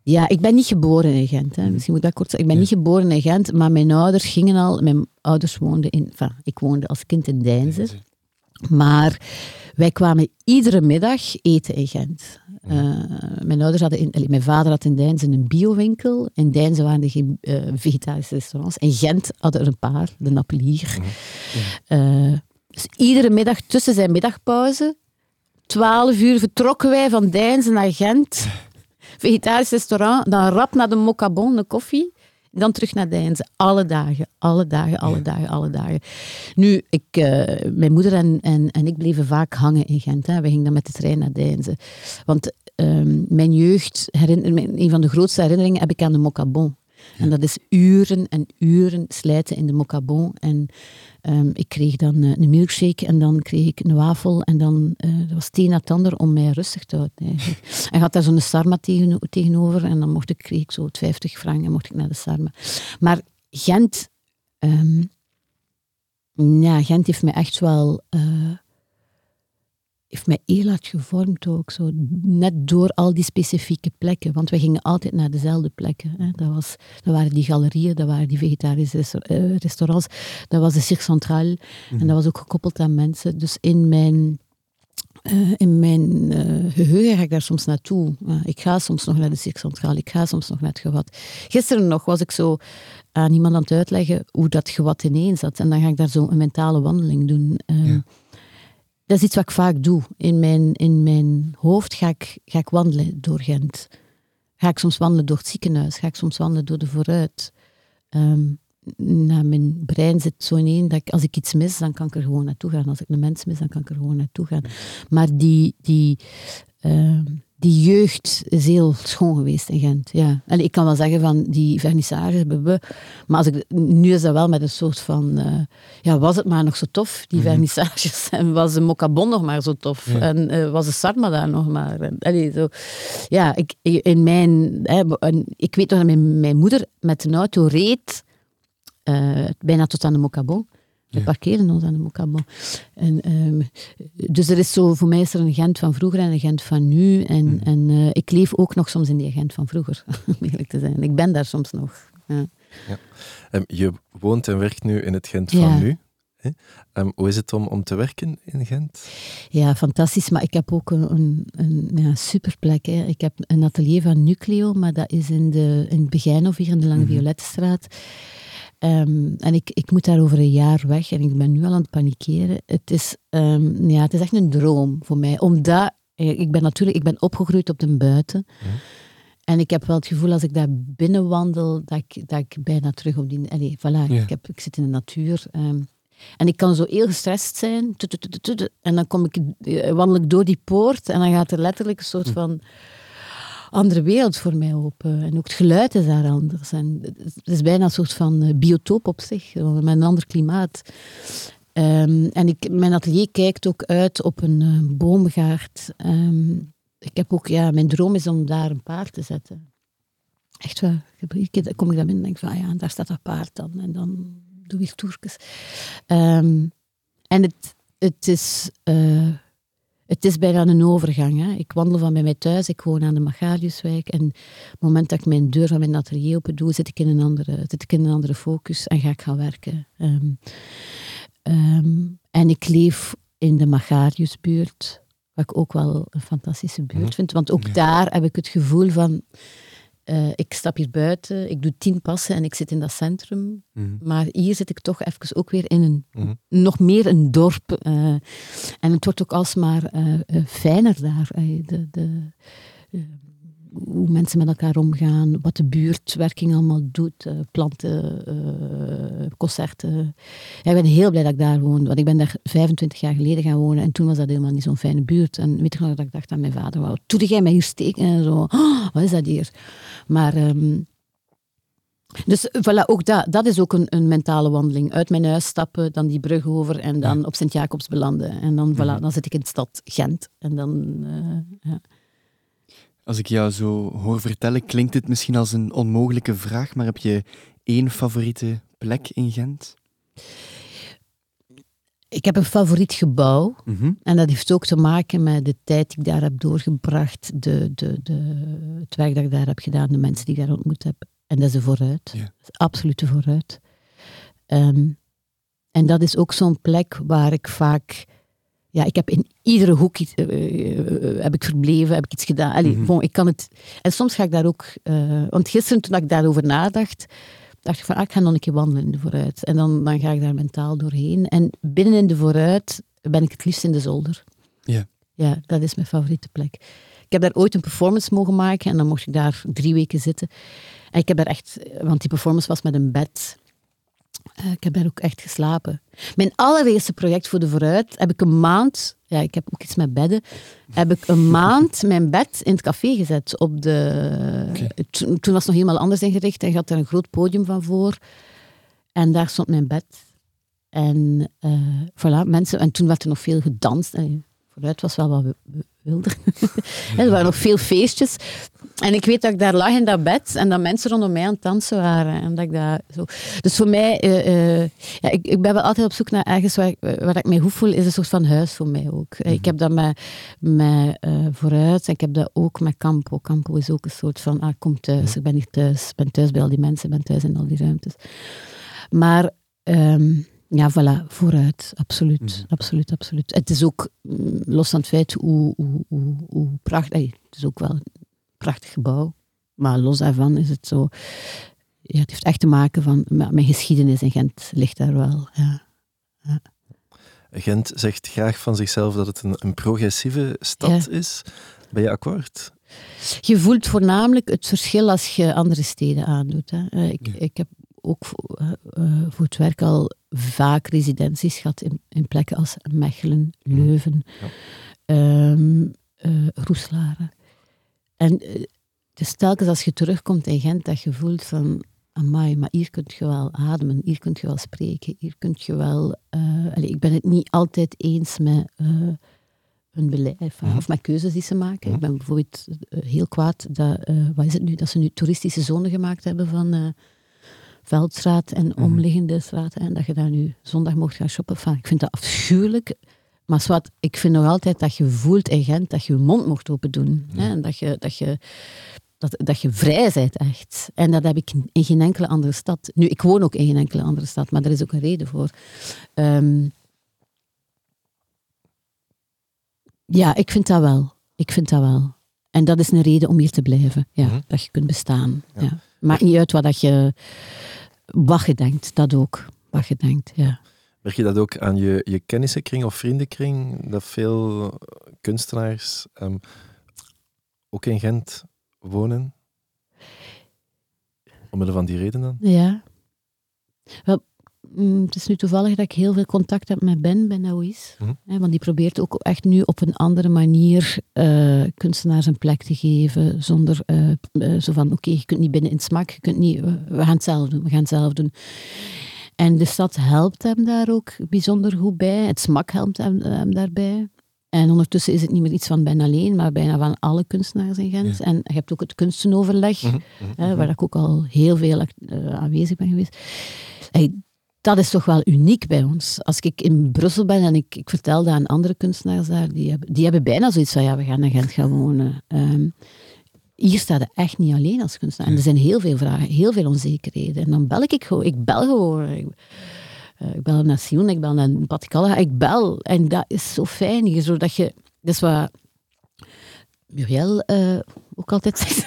Ja, ik ben niet geboren in Gent. Hè. Misschien moet ik dat kort zeggen. Ik ben niet geboren in Gent, maar mijn ouders gingen al... Mijn ouders woonden in... Enfin, ik woonde als kind in Deinzen. Maar wij kwamen iedere middag eten in Gent. Eh, mijn, ouders hadden in, allee, mijn vader had in Deinzen een biowinkel. In Deinzen waren er geen eh, vegetarische restaurants. In Gent hadden er een paar, de Nappelier. Eh, dus iedere middag tussen zijn middagpauze, 12 uur, vertrokken wij van Deinzen naar Gent. Vegetarisch restaurant, dan rap naar de Mocabon, de koffie. Dan terug naar Deinzen. Alle dagen, alle dagen, alle dagen, alle dagen. Nu, ik, eh, mijn moeder en, en, en ik bleven vaak hangen in Gent. Hè. We gingen dan met de trein naar Deinzen. Want ehm, mijn jeugd, herinner, mijn- een van de grootste herinneringen heb ik aan de Mocabon. En dat is uren en uren slijten in de Mocabon. En ehm, ik kreeg dan eh, een milkshake en dan kreeg ik een wafel. En dan eh dat was Tina Tander om mij rustig te houden. Eigenlijk. En had daar zo'n sarma tegen, tegenover. En dan mocht ik, kreeg ik zo het 50 frank en mocht ik naar de sarma. Maar Gent... ehm, ja, Gent heeft mij echt wel... eh, heeft mij heel hard gevormd ook. Zo. Net door al die specifieke plekken. Want wij gingen altijd naar dezelfde plekken. Hè. Dat, was, dat waren die galerieën, dat waren die vegetarische resta- eh, restaurants. Dat was de Cirque Centrale. En dat was ook gekoppeld aan mensen. Dus in mijn... eh, in mijn eh, geheugen ga ik daar soms naartoe. Ik ga soms nog naar de Cirque Centrale, ik ga soms nog naar het gewat. Gisteren nog was ik zo aan iemand aan het uitleggen hoe dat gewat ineen zat. En dan ga ik daar zo een mentale wandeling doen. Eh, Ja. Dat is iets wat ik vaak doe. In mijn, in mijn hoofd ga ik, ga ik wandelen door Gent. Ga ik soms wandelen door het ziekenhuis. Ga ik soms wandelen door de vooruit. Nou, mijn brein zit zo ineen dat ik, als ik iets mis, dan kan ik er gewoon naartoe gaan. Als ik een mens mis, dan kan ik er gewoon naartoe gaan. Maar die, die, ehm, die jeugd is heel schoon geweest in Gent. Ja. En ik kan wel zeggen van die vernissages, maar als ik, nu is dat wel met een soort van, eh, ja, was het maar nog zo tof, die vernissages, en was de Mocabon nog maar zo tof, Ja. en eh, was de Sarma daar nog maar. En, allee, zo. Ja, ik, in mijn, hè, ik weet nog dat mijn, mijn moeder met een auto reed, eh, bijna tot aan de Mocabon. We Ja. parkeren ons aan de Mocabon. En, ehm, dus er is zo, voor mij is er een Gent van vroeger en een Gent van nu. En, Mhm. en eh, ik leef ook nog soms in die Gent van vroeger, om eerlijk te zijn. Ik ben daar soms nog. Ja. Ehm, je woont en werkt nu in het Gent Ja. van nu. Hè? Ehm, hoe is het om, om te werken in Gent? Ja, fantastisch. Maar ik heb ook een, een, een ja, superplek. Hè. Ik heb een atelier van Nucleo, maar dat is in, de, in het Begijnhof, hier in de Lange Mhm. Violettenstraat. Ehm, en ik, ik moet daar over een jaar weg en ik ben nu al aan het panikeren. Het is, ehm, ja, het is echt een droom voor mij. Omdat, eh, ik ben natuurlijk ik ben opgegroeid op de buiten. En ik heb wel het gevoel als ik daar binnen wandel, dat ik, dat ik bijna terug op die... Allee, voilà, Ja. ik, heb, ik zit in de natuur. ehm, en ik kan zo heel gestrest zijn. En dan kom ik, eh, wandel ik door die poort en dan gaat er letterlijk een soort van andere wereld voor mij open. En ook het geluid is daar anders. En het is bijna een soort van eh, biotoop op zich, eh, met een ander klimaat. Ehm, en ik, mijn atelier kijkt ook uit op een eh, boomgaard. Ehm, ik heb ook, ja, mijn droom is om daar een paard te zetten. Echt waar. Ik kom ik daar binnen en denk van, ah ja, daar staat dat paard dan. En dan doe ik toertjes. Ehm, en het, het, is, het is bijna een overgang. Hè. Ik wandel van bij mij thuis, ik woon aan de Magaliuswijk. En op het moment dat ik mijn deur van mijn atelier open doe, zit ik in een andere, zit ik in een andere focus en ga ik gaan werken. Ehm, ehm, en ik leef in de Magariusbuurt, wat ik ook wel een fantastische buurt Mhm. vind. Want ook Ja. daar heb ik het gevoel van... eh, ik stap hier buiten, ik doe tien passen en ik zit in dat centrum. Mhm. Maar hier zit ik toch even ook weer in een, Mhm. nog meer een dorp. eh, en het wordt ook alsmaar eh, fijner daar. De, de, hoe mensen met elkaar omgaan, wat de buurtwerking allemaal doet, uh, planten, uh, concerten. Ja, ik ben heel blij dat ik daar woon, want ik ben daar 25 jaar geleden gaan wonen en toen was dat helemaal niet zo'n fijne buurt. En weet je nog dat ik dacht aan mijn vader, wat doe jij mij hier steken en zo, oh, wat is dat hier? Maar... Um, dus voilà, ook dat, dat is ook een, een, mentale wandeling. Uit mijn huis stappen, dan die brug over en dan op Sint-Jacobs belanden. En dan, voilà, mhm. dan zit ik in de stad Gent. En dan, uh, ja. Als ik jou zo hoor vertellen, klinkt het misschien als een onmogelijke vraag, maar heb je één favoriete plek in Gent? Ik heb een favoriet gebouw. Mhm. En dat heeft ook te maken met de tijd die ik daar heb doorgebracht, de, de, de, het werk dat ik daar heb gedaan, de mensen die ik daar ontmoet heb. En dat is de vooruit. Dat is absoluut de vooruit. Ehm, en dat is ook zo'n plek waar ik vaak ja, ik heb in iedere hoek iets, uh, heb ik verbleven, heb ik iets gedaan. Allee, mm ik kan het... En soms ga ik daar ook... Uh, want gisteren, toen ik daarover nadacht, dacht ik van, ah, ik ga nog een keer wandelen in de vooruit. En dan, dan ga ik daar mentaal doorheen. En binnen in de vooruit ben ik het liefst in de zolder. Ja. Ja, dat is mijn favoriete plek. Ik heb daar ooit een performance mogen maken en dan mocht ik daar drie weken zitten. En ik heb daar echt... Want die performance was met een bed uh, ik heb daar ook echt geslapen. Mijn allereerste project voor de Vooruit heb ik een maand, ja, ik heb ook iets met bedden, heb ik een maand mijn bed in het café gezet. Op de, toen, was het nog helemaal anders ingericht en had er een groot podium van voor. En daar stond mijn bed. En uh, voilà, mensen, en toen werd er nog veel gedanst. En vooruit was wel wat er waren nog veel feestjes. En ik weet dat ik daar lag in dat bed en dat mensen rondom mij aan het dansen waren. En dat ik dat zo... Dus voor mij, uh, uh, ja, ik, ik ben wel altijd op zoek naar ergens waar, waar ik mij goed voel, is een soort van huis voor mij ook. Mm Ik heb dat met, met vooruit en ik heb dat ook met Campo. Campo is ook een soort van, ah, kom thuis, ik ben hier thuis, ik ben thuis bij al die mensen, ik ben thuis in al die ruimtes. Maar... Um, ja, voilà, vooruit. Absoluut, mm. absoluut, absoluut. Het is ook, mm, los van het feit hoe, hoe, hoe, hoe prachtig... Het is ook wel een prachtig gebouw. Maar los daarvan is het zo... Ja, het heeft echt te maken van... Mijn geschiedenis in Gent ligt daar wel. Ja. ja. Gent zegt graag van zichzelf dat het een, een progressieve stad is. Ben je akkoord? Je voelt voornamelijk het verschil als je andere steden aandoet. Hè. Eh, ik, ik heb ook voor, uh, voor, het werk al vaak residenties gehad in, in plekken als Mechelen, Leuven, ja. um, uh, Roeslaren. En is telkens als je terugkomt in Gent dat je voelt van amai, maar hier kun je wel ademen, hier kun je wel spreken, hier kun je wel... Allez, ik ben het niet altijd eens met hun beleid mhm. of met keuzes die ze maken. Ik ben bijvoorbeeld heel kwaad dat, wat is het nu, dat ze nu toeristische zone gemaakt hebben van Veldstraat en mhm. omliggende straten. En dat je daar nu zondag mocht gaan shoppen. Enfin, ik vind dat afschuwelijk. Maar zwart, ik vind nog altijd dat je voelt in Gent dat je je mond mocht open doen. Hè? En dat je, dat, je, dat, dat je vrij bent, echt. En dat heb ik in geen enkele andere stad. Nu, ik woon ook in geen enkele andere stad, maar daar is ook een reden voor. Um, ja, ik vind dat wel. Ik vind dat wel. En dat is een reden om hier te blijven. Ja, mhm. Dat je kunt bestaan. Ja. Maakt niet uit wat, dat je, wat je denkt, dat ook. Wat je denkt, ja. Merk je dat ook aan je, je kennissenkring of vriendenkring? Dat veel kunstenaars um, ook in Gent wonen? Omwille van die reden dan? Ja. Wel, het is nu toevallig dat ik heel veel contact heb met Ben, Ben Naouis. Mhm. want die probeert ook echt nu op een andere manier uh, kunstenaars een plek te geven. Zonder uh, uh, zo van, oké, je kunt niet binnen in het smak, je kunt niet, we gaan het zelf doen, we gaan het zelf doen. En de stad helpt hem daar ook bijzonder goed bij. Het smak helpt hem, hem daarbij. En ondertussen is het niet meer iets van Ben alleen, maar bijna van alle kunstenaars in Gent. En je hebt ook het kunstenoverleg, mm -hmm. waar ik ook al heel veel aanwezig ben geweest. Hey, dat is toch wel uniek bij ons. Als ik in Brussel ben en ik, ik vertel dat aan andere kunstenaars daar, die hebben, die hebben bijna zoiets van, ja, we gaan naar Gent gaan wonen. Um, hier staat het echt niet alleen als kunstenaar. En er zijn heel veel vragen, heel veel onzekerheden. En dan bel ik gewoon. Ik bel gewoon. Ik, uh, ik bel naar Sion, ik bel naar Patikalla, ik bel. En dat is zo fijn, zodat je... Dat is wat Muriel uh, ook altijd zegt.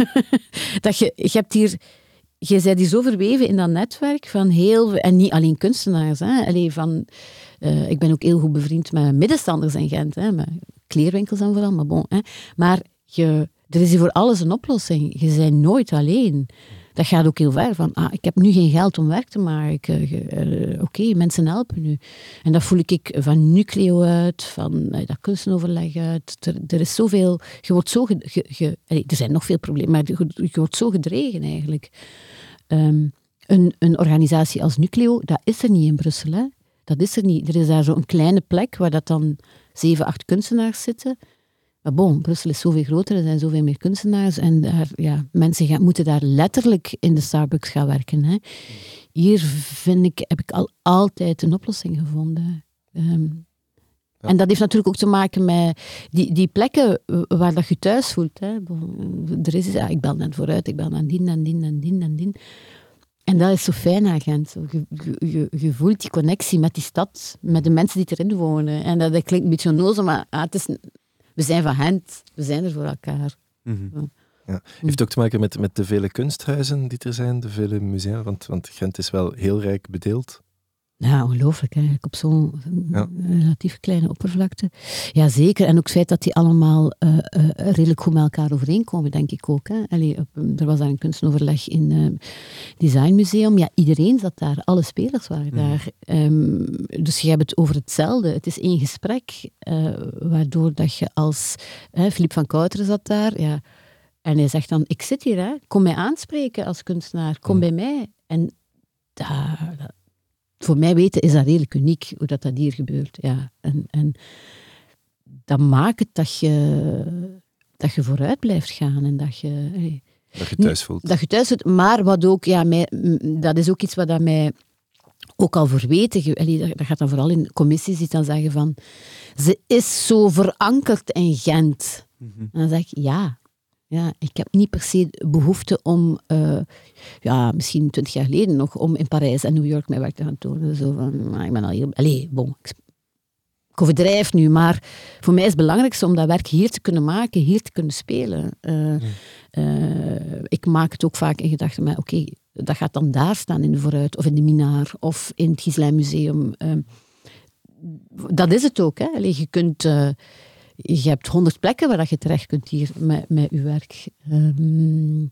dat je, je hebt hier je bent die zo verweven in dat netwerk van heel en niet alleen kunstenaars. Hè. Van, uh, ik ben ook heel goed bevriend met middenstanders in Gent, hè, met kleerwinkels en vooral, maar bon. Hè. Maar je, Er is hier voor alles een oplossing. Je bent nooit alleen. Dat gaat ook heel ver. Van, ah, ik heb nu geen geld om werk te maken. Uh, Oké, mensen helpen nu. En dat voel ik van Nucleo uit, van uh, dat kunstenoverleg uit. Er, is zoveel... Je wordt zo... Ge, er zijn nog veel problemen, maar je, wordt zo gedreven eigenlijk. Um, een, een organisatie als Nucleo, dat is er niet in Brussel. Hè? Dat is er niet. Er is daar zo'n kleine plek waar dat dan zeven, acht kunstenaars zitten. Maar bon, Brussel is zoveel groter, er zijn zoveel meer kunstenaars. En daar, ja, mensen gaan, moeten daar letterlijk in de Starbucks gaan werken. Hè. Hier vind ik, heb ik al altijd een oplossing gevonden. Ehm, en dat heeft natuurlijk ook te maken met die, die plekken waar dat je thuis voelt. Hè. Er is, ja, ik bel dan vooruit, ik bel dan dien en dien en dien en dien. En dat is zo fijn aan Gent. Je, je, je, voelt die connectie met die stad, met de mensen die erin wonen. En dat, dat klinkt een beetje onnozel, maar ah, het is, we zijn van Gent. We zijn er voor elkaar. Mm -hmm. ja. Heeft ook te maken met, met de vele kunsthuizen die er zijn, de vele musea. Want, want Gent is wel heel rijk bedeeld. Ja, ongelooflijk eigenlijk, op zo'n relatief kleine oppervlakte. Ja, zeker. En ook het feit dat die allemaal uh, uh, redelijk goed met elkaar overeenkomen, denk ik ook. Hè. Allee, op, er was daar een kunstenoverleg in het uh, Designmuseum. Ja, iedereen zat daar, alle spelers waren daar. Um, dus je hebt het over hetzelfde. Het is één gesprek, waardoor dat je als... Philippe van Kouteren zat daar, ja... En hij zegt dan, ik zit hier, hè. kom mij aanspreken als kunstenaar, kom bij mij. En daar, voor mij weten is dat redelijk uniek, hoe dat, dat hier gebeurt. Ja. En, en dat maakt het dat je, dat je vooruit blijft gaan en dat je... Dat je thuis voelt. Dat je thuis voelt, maar wat ook, ja, mij, dat is ook iets wat dat mij ook al verweten, dat gaat dan vooral in commissies die dan zeggen van, ze is zo verankerd in Gent. Mhm. En dan zeg ik, ja, ja, ik heb niet per se behoefte om, uh, ja, misschien twintig jaar geleden nog, om in Parijs en New York mijn werk te gaan tonen. Zo van, maar ik ben al hier, allez, bon, ik, ik overdrijf nu, maar voor mij is het belangrijkste om dat werk hier te kunnen maken, hier te kunnen spelen. Uh, uh, ik maak het ook vaak in gedachten, maar oké, okay, dat gaat dan daar staan in de Vooruit, of in de Minaar, of in het Gislijn Museum. dat is het ook, hè. Allee, je kunt je hebt honderd plekken waar je terecht kunt hier met, met je werk. Um,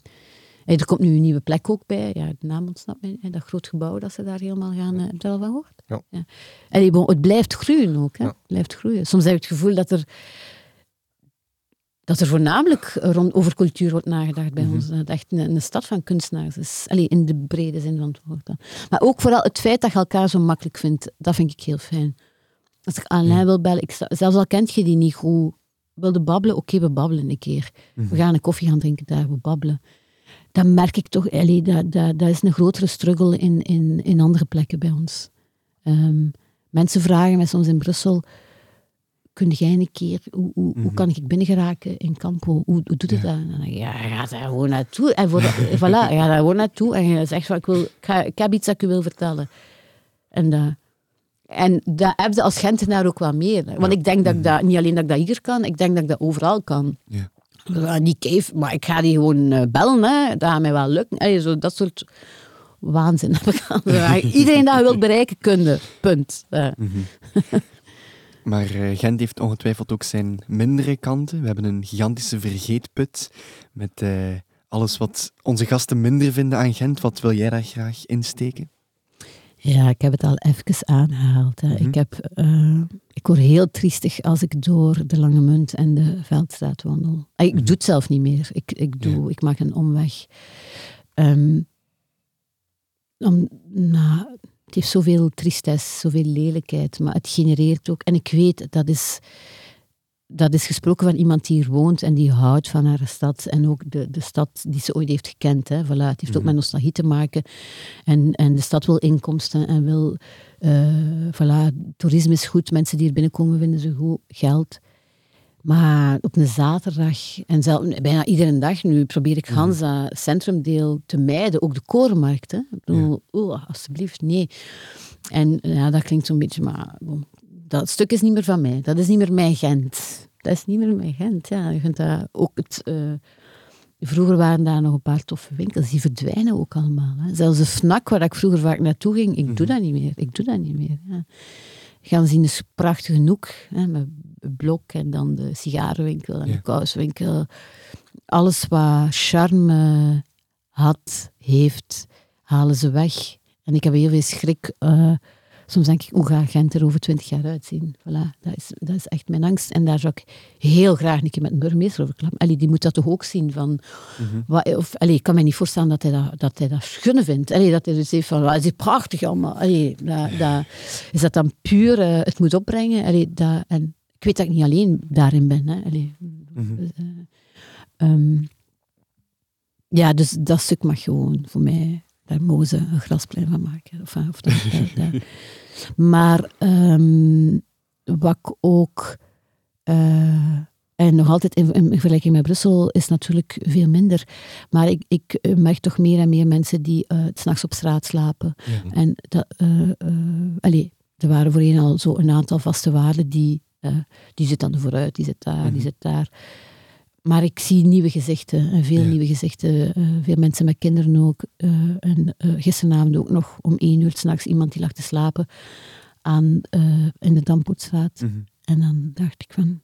er komt nu een nieuwe plek ook bij. Ja, de naam ontsnapt mij. Dat groot gebouw dat ze daar helemaal gaan. Ja. Heb je al van gehoord? Ja. ja. En bon, het blijft groeien ook. Hè? Ja. Het blijft groeien. Soms heb je het gevoel dat er, dat er voornamelijk rond, over cultuur wordt nagedacht bij mm -hmm. ons. Dat het echt een, een, stad van kunstenaars is. Allee, in de brede zin van het woord. Maar ook vooral het feit dat je elkaar zo makkelijk vindt. Dat vind ik heel fijn. Als ik Alain wil bellen, ik, zelfs al kent je die niet goed, wilde babbelen, oké, we babbelen een keer. We mhm. gaan een koffie gaan drinken daar, we babbelen. Dan merk ik toch, allee, dat, dat, dat is een grotere struggle in, in, in andere plekken bij ons. Um, mensen vragen mij soms in Brussel, kun jij een keer, hoe, hoe, hoe mhm. kan ik binnengeraken in Campo? Hoe, hoe doet het ja. dat? En dan, ja, ga daar gewoon naartoe. En voor, voilà, ga daar gewoon naartoe. En je zegt van, ik, wil, ik, ga, ik heb iets dat ik u wil vertellen. En dat en dat heb je als Gentenaar ook wel meer. Want ik denk dat ik dat, niet alleen dat ik dat hier kan, ik denk dat ik dat overal kan. Ja. Niet maar ik ga die gewoon uh, bellen, hè. dat gaat mij wel lukken. Allee, zo, dat soort waanzin heb ik Iedereen dat je wilt bereiken, kunde. Punt. Uh. Maar uh, Gent heeft ongetwijfeld ook zijn mindere kanten. We hebben een gigantische vergeetput met uh, alles wat onze gasten minder vinden aan Gent. Wat wil jij daar graag insteken? Ja, ik heb het al even aangehaald. Hè. ik, mhm. heb, uh, ik word heel triestig als ik door de Lange Munt en de Veldstraat wandel. Ah, ik mm doe het zelf niet meer. Ik, ik, doe, ik maak een omweg. Um, om, nou, het heeft zoveel tristesse, zoveel lelijkheid, maar het genereert ook... En ik weet, dat is dat is gesproken van iemand die hier woont en die houdt van haar stad. En ook de, de stad die ze ooit heeft gekend. Hè. Voilà, het heeft ook mhm. met nostalgie te maken. En, en de stad wil inkomsten en wil... Uh, voilà, toerisme is goed, mensen die hier binnenkomen vinden ze goed, geld. Maar op een zaterdag, en zelf, bijna iedere dag nu, probeer ik Hans mhm. dat centrumdeel te mijden. Ook de korenmarkt. Hè. Ik bedoel, oh, alsjeblieft, nee. En ja, dat klinkt zo'n beetje, maar dat stuk is niet meer van mij. Dat is niet meer mijn Gent. Dat is niet meer mijn Gent. Ja, je kunt dat ook het, uh, vroeger waren daar nog een paar toffe winkels. Die verdwijnen ook allemaal. Hè. Zelfs de FNAC, waar ik vroeger vaak naartoe ging, ik doe mhm. dat niet meer. Ik doe dat niet meer. Ja. Gaan zien, een prachtige hoek hè, met blok en dan de sigarenwinkel en de kouswinkel. alles wat charme had, heeft, halen ze weg. En ik heb heel veel schrik. Uh, soms denk ik, hoe gaat Gent er over twintig jaar uitzien? Voilà, dat is, dat is echt mijn angst. En daar zou ik heel graag een keer met een burgemeester over klappen. Allee, die moet dat toch ook zien. Van, mm wat, of, allee, ik kan me niet voorstellen dat hij dat, dat, hij dat schunne vindt. Allee, dat hij dus heeft van, het is prachtig allemaal. Allee, dat, dat, is dat dan puur uh, het moet opbrengen? Allee, dat, en ik weet dat ik niet alleen daarin ben. Hè. Allee, mm -hmm. uh, um, ja, dus dat stuk mag gewoon voor mij daar mogen ze een grasplein van maken. Of, of dat, Maar um, wat ik ook. Uh, en nog altijd in, in, vergelijking met Brussel is natuurlijk veel minder. Maar ik, ik merk toch meer en meer mensen die uh, s'nachts op straat slapen. Ja. En dat, uh, er waren voorheen al zo een aantal vaste waarden die, die zit dan vooruit, die zit daar, die zit daar. Maar ik zie nieuwe gezichten, en veel nieuwe gezichten. Uh, veel mensen met kinderen ook. Uh, en uh, gisteravond ook nog om één uur s'nachts iemand die lag te slapen aan, in de Dampoetstraat. Mm -hmm. En dan dacht ik van,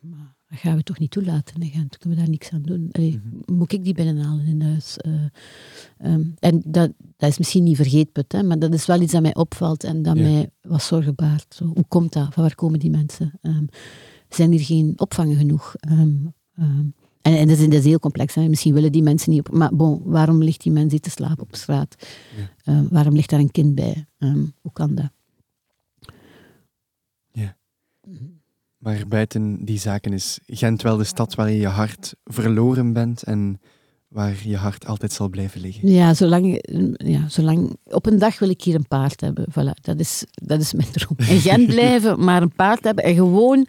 maar dat gaan we toch niet toelaten in Gent. Kunnen we daar niks aan doen? Allee, mm -hmm. Moet ik die binnenhalen in huis? Um, en dat, dat is misschien niet vergeetput, hè, maar dat is wel iets dat mij opvalt en dat ja. mij was zorgen baart. Zo, hoe komt dat? Van waar komen die mensen? Um, zijn hier geen opvangen genoeg? Um, Um, en, en dat, is, dat, is, heel complex. Hè. Misschien willen die mensen niet op. Maar bon, waarom ligt die mens te slapen op straat? Ja. Uh, waarom ligt daar een kind bij? Um, hoe kan dat? Ja. Maar buiten die zaken is Gent wel de stad waar je je hart verloren bent en waar je hart altijd zal blijven liggen. Ja, zolang, ja, zolang... Op een dag wil ik hier een paard hebben. Voilà, dat is, dat is mijn droom. In Gent blijven, maar een paard hebben en gewoon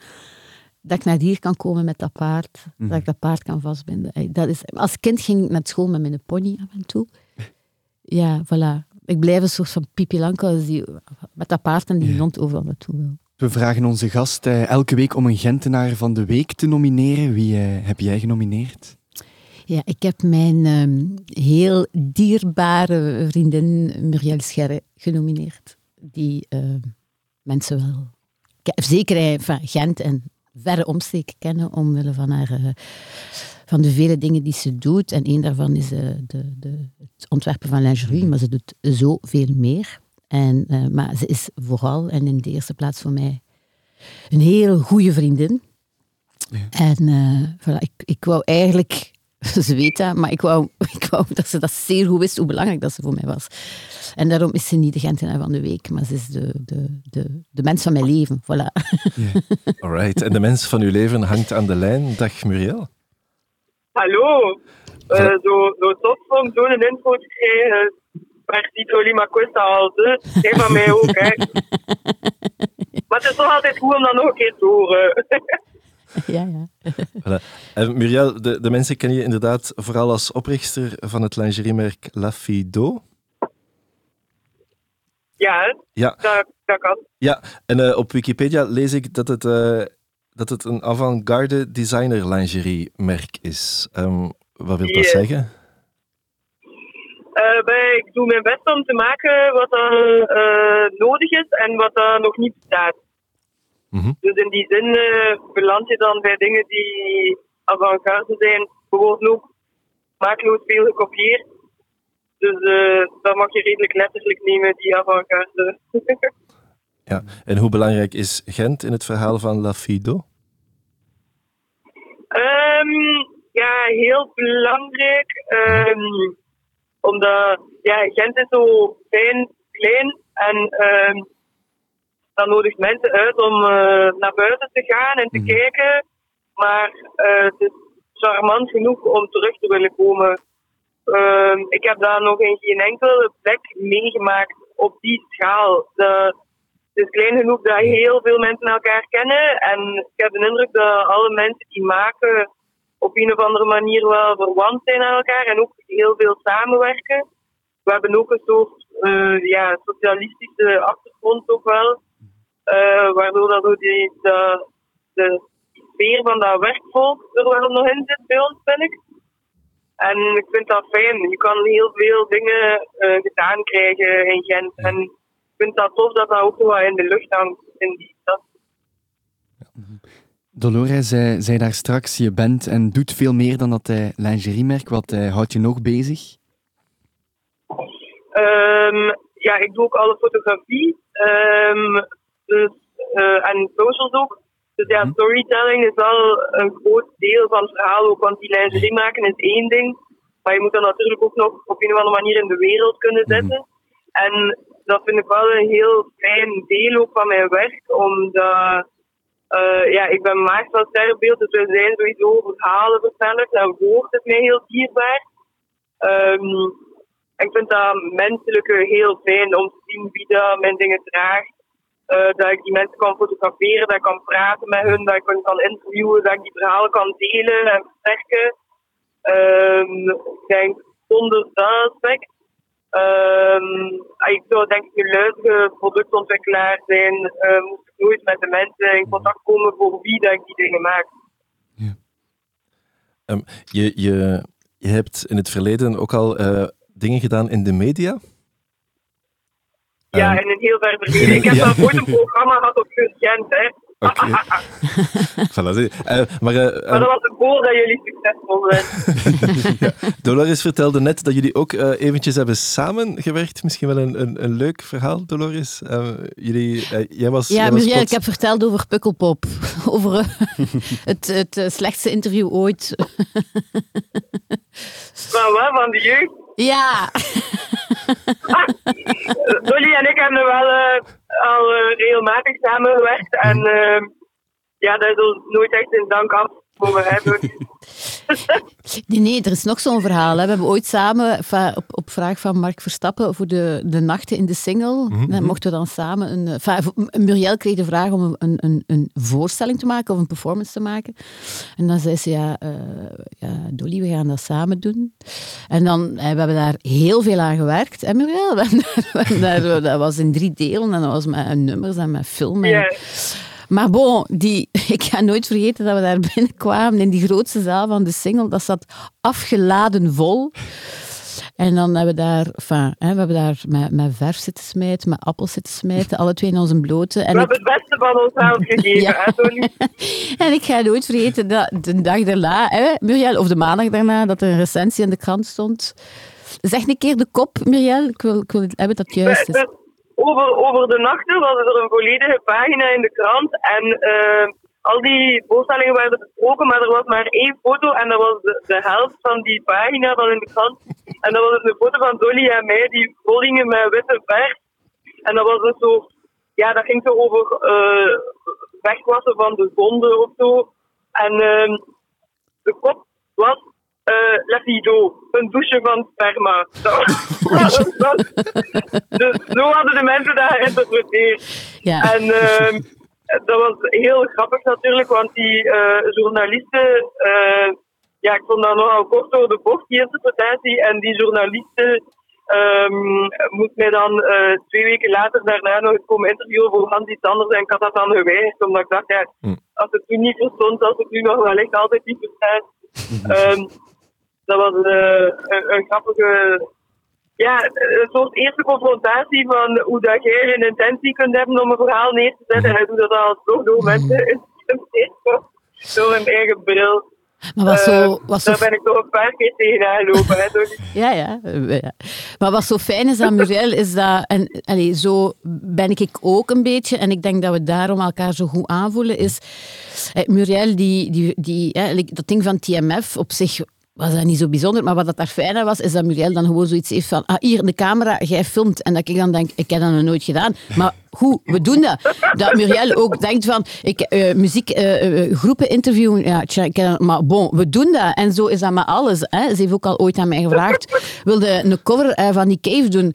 dat ik naar hier kan komen met dat paard, mm. dat ik dat paard kan vastbinden. Dat is, als kind ging ik naar school met mijn pony af en toe. Ja, voilà. Ik blijf een soort van Pipi die met dat paard en die ja. rond overal naartoe wil. We vragen onze gast eh, elke week om een Gentenaar van de week te nomineren. Wie eh, heb jij genomineerd? Ja, ik heb mijn um, heel dierbare vriendin Muriel Scherre genomineerd. Die uh, mensen wel... Zeker van Gent en verre omsteek kennen omwille van, haar, uh, van de vele dingen die ze doet. En één daarvan is uh, de, de, het ontwerpen van lingerie, maar ze doet zoveel meer. En, uh, maar ze is vooral en in de eerste plaats voor mij een heel goede vriendin. Ja. En voilà, ik, ik wou eigenlijk ze weet dat, maar ik wou, ik wou dat ze dat zeer goed wist, hoe belangrijk dat ze voor mij was. En daarom is ze niet de Gentenaar van de week, maar ze is de, de, de, de mens van mijn leven. Voilà. Yeah. Alright, en de mens van uw leven hangt aan de lijn. Dag Muriel. Hallo. Uh, zo, zo tof om zo'n info te krijgen. Partito Lima Costa al. Kijk van mij ook, hè. Maar het is toch altijd goed om dat nog een keer te horen. ja, ja. voilà. En Muriel, de, de mensen kennen je inderdaad vooral als oprichter van het lingeriemerk La Fido. Ja, ja. Dat, dat kan. Ja, en uh, op Wikipedia lees ik dat het, uh, dat het een avant-garde designer lingeriemerk is. Um, wat wil dat zeggen? Uh, bij, ik doe mijn best om te maken wat er nodig is en wat er nog niet bestaat. Mm-hmm. Dus in die zin beland je dan bij dingen die avant-garde zijn. Bijvoorbeeld ook maakloos veel gekopieerd. Dus uh, dat mag je redelijk letterlijk nemen, die avant-garde. ja, en hoe belangrijk is Gent in het verhaal van La Fido? Um, ja, heel belangrijk. Um, omdat ja, Gent is zo fijn, klein en um, dat nodigt mensen uit om uh, naar buiten te gaan en te mm. kijken. Maar uh, het is charmant genoeg om terug te willen komen. Uh, ik heb daar nog in geen enkele plek meegemaakt op die schaal. De, het is klein genoeg dat heel veel mensen elkaar kennen. En ik heb de indruk dat alle mensen die maken op een of andere manier wel verwant zijn aan elkaar en ook heel veel samenwerken. We hebben ook een soort uh, ja, socialistische achtergrond ook wel. Uh, waardoor dat die, de, de sfeer van dat werkvolk er wel nog in zit bij ons, vind ik. En ik vind dat fijn. Je kan heel veel dingen uh, gedaan krijgen in Gent. En ik vind dat tof dat dat ook wel in de lucht hangt in die stad. Dolores zei, zei daar straks, je bent en doet veel meer dan dat uh, lingeriemerk. Wat uh, houdt je nog bezig? Um, ja, ik doe ook alle fotografie. Um, dus, uh, en socials ook. Dus ja, mhm. storytelling is wel een groot deel van het verhaal ook. Want die lingerie maken is één ding. Maar je moet dat natuurlijk ook nog op een of andere manier in de wereld kunnen mhm. zetten. En dat vind ik wel een heel fijn deel ook van mijn werk. Omdat uh, ja, ik ben maagd van sterrenbeeld, dus we zijn sowieso verhalenvertellers. En woord is mij heel dierbaar. Um, ik vind dat menselijke heel fijn om te zien wie dat mijn dingen draagt. Uh, dat ik die mensen kan fotograferen, dat ik kan praten met hun, dat ik hen kan interviewen, dat ik die verhalen kan delen en versterken. Um, ik denk zonder dat aspect ik zou denk ik een productontwikkelaar zijn, uh, moest ik nooit met de mensen in contact komen voor wie dat ik die dingen maak. Ja. Um, je, je, je hebt in het verleden ook al uh, dingen gedaan in de media? Ja, um, in een heel ver verleden. Ik heb ja. ooit een programma gehad op Gent, hè. Oké. voilà, uh, maar, uh, maar dat was het voor dat jullie succesvol zijn. ja. Dolores vertelde net dat jullie ook uh, eventjes hebben samengewerkt. Misschien wel een, een, een leuk verhaal, Dolores. jullie, jij was, ja, jij was ik heb verteld over Pukkelpop. over het, het slechtste interview ooit. Van wat? Van de jeugd? Ja. Dolly en ik hebben wel uh, al uh, regelmatig samengewerkt. En uh, ja, daar is nooit echt een dank af voor hebben. Nee, nee, er is nog zo'n verhaal. Hè. We hebben ooit samen, op, op vraag van Mark Verstappen, voor de, de nachten in de single, mm -hmm. mochten we dan samen... Een, Muriel kreeg de vraag om een, een, een voorstelling te maken of een performance te maken. En dan zei ze, ja, uh, ja Dolly, we gaan dat samen doen. En dan, we hebben daar heel veel aan gewerkt. En Muriel, dat was in drie delen en dat was met nummers en met filmen. Yeah. Maar bon, die, ik ga nooit vergeten dat we daar binnenkwamen in die grootste zaal van de single. Dat zat afgeladen vol. En dan hebben we daar, enfin, hè, we hebben daar met, met verf zitten smijten, met appels zitten smijten, alle twee in onze blote. En we hebben het beste van onszelf gegeven, ja. En ik ga nooit vergeten dat de dag daarna, hè, Muriel, of de maandag daarna, dat er een recensie in de krant stond. Zeg een keer de kop, Muriel. Ik wil, ik wil hebben dat juist is over, over de nachten was er een volledige pagina in de krant. En uh, al die voorstellingen werden besproken, maar er was maar één foto. En dat was de, helft van die pagina van in de krant. En dat was dus een foto van Dolly en mij, die volgingen met witte verf. En dat was dus zo, ja, dat ging zo over uh, wegwassen van de zonde of zo. En uh, de kop was uh, La een douche van sperma. dus zo hadden de mensen dat geïnterpreteerd. Ja. En uh, dat was heel grappig natuurlijk, want die uh, journalisten, uh, ja, ik vond dat nogal kort door de bocht, die interpretatie. En die journalisten um, moest mij dan twee weken later daarna nog eens komen interviewen voor Hans iets anders. En ik had dat dan geweigerd, omdat ik dacht, ja, hm. als het nu niet verstond, als het nu nog wellicht altijd niet verstaat. Um, dat was uh, een, een, grappige, ja, een soort eerste confrontatie van hoe dat jij een intentie kunt hebben om een verhaal neer te zetten. Hij doet dat al toch door mensen door een eigen bril. Maar was zo, eh, was Daar ben ik toch een paar keer tegenaan gelopen. ja, ja, ja. Maar wat zo fijn is aan Muriel, is dat... En, allez, zo ben ik ook een beetje. En ik denk dat we daarom elkaar zo goed aanvoelen. Is eh, Muriel, die, die, die, dat ding van TMF op zich was dat niet zo bijzonder. Maar wat dat daar fijn aan was, is dat Muriel dan gewoon zoiets heeft van... Ah, hier, de camera, jij filmt. En dat ik dan denk, ik heb dat nog nooit gedaan. Maar hoe, we doen dat. Dat Muriel ook denkt van, ik, uh, muziekgroepen uh, interviewen, ja, tja, maar bon, we doen dat. En zo is dat met alles. Hè. Ze heeft ook al ooit aan mij gevraagd, wilde een cover uh, van die Cave doen.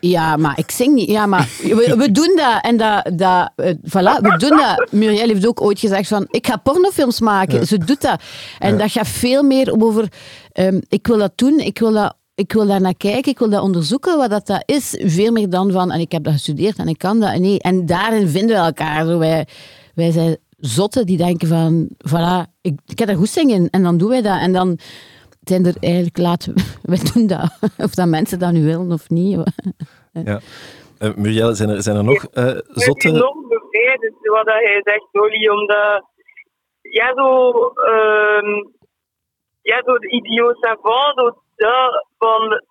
ja, maar ik zing niet. Ja, maar we, we doen dat. En dat, dat voilà, we doen dat. Muriel heeft ook ooit gezegd van, ik ga pornofilms maken. Ze doet dat. En ja. dat gaat veel meer over, um, ik wil dat doen, ik wil dat ik wil daar naar kijken, ik wil dat onderzoeken, wat dat, dat is. Veel meer dan van, en ik heb dat gestudeerd en ik kan dat. Nee. En daarin vinden we elkaar. Zo, wij, wij zijn zotten die denken van, voilà, ik, ik heb er goed in en dan doen wij dat. En dan zijn er eigenlijk, laten we doen dat. Of dat mensen dat nu willen of niet. Ja. Uh, Muriel, zijn er, zijn er nog uh, zotte... Ik ben enorm bevrijd, wat hij zegt, Dolly, omdat ja, zo, ehm, ja, zo de idioot savant, zo dat van,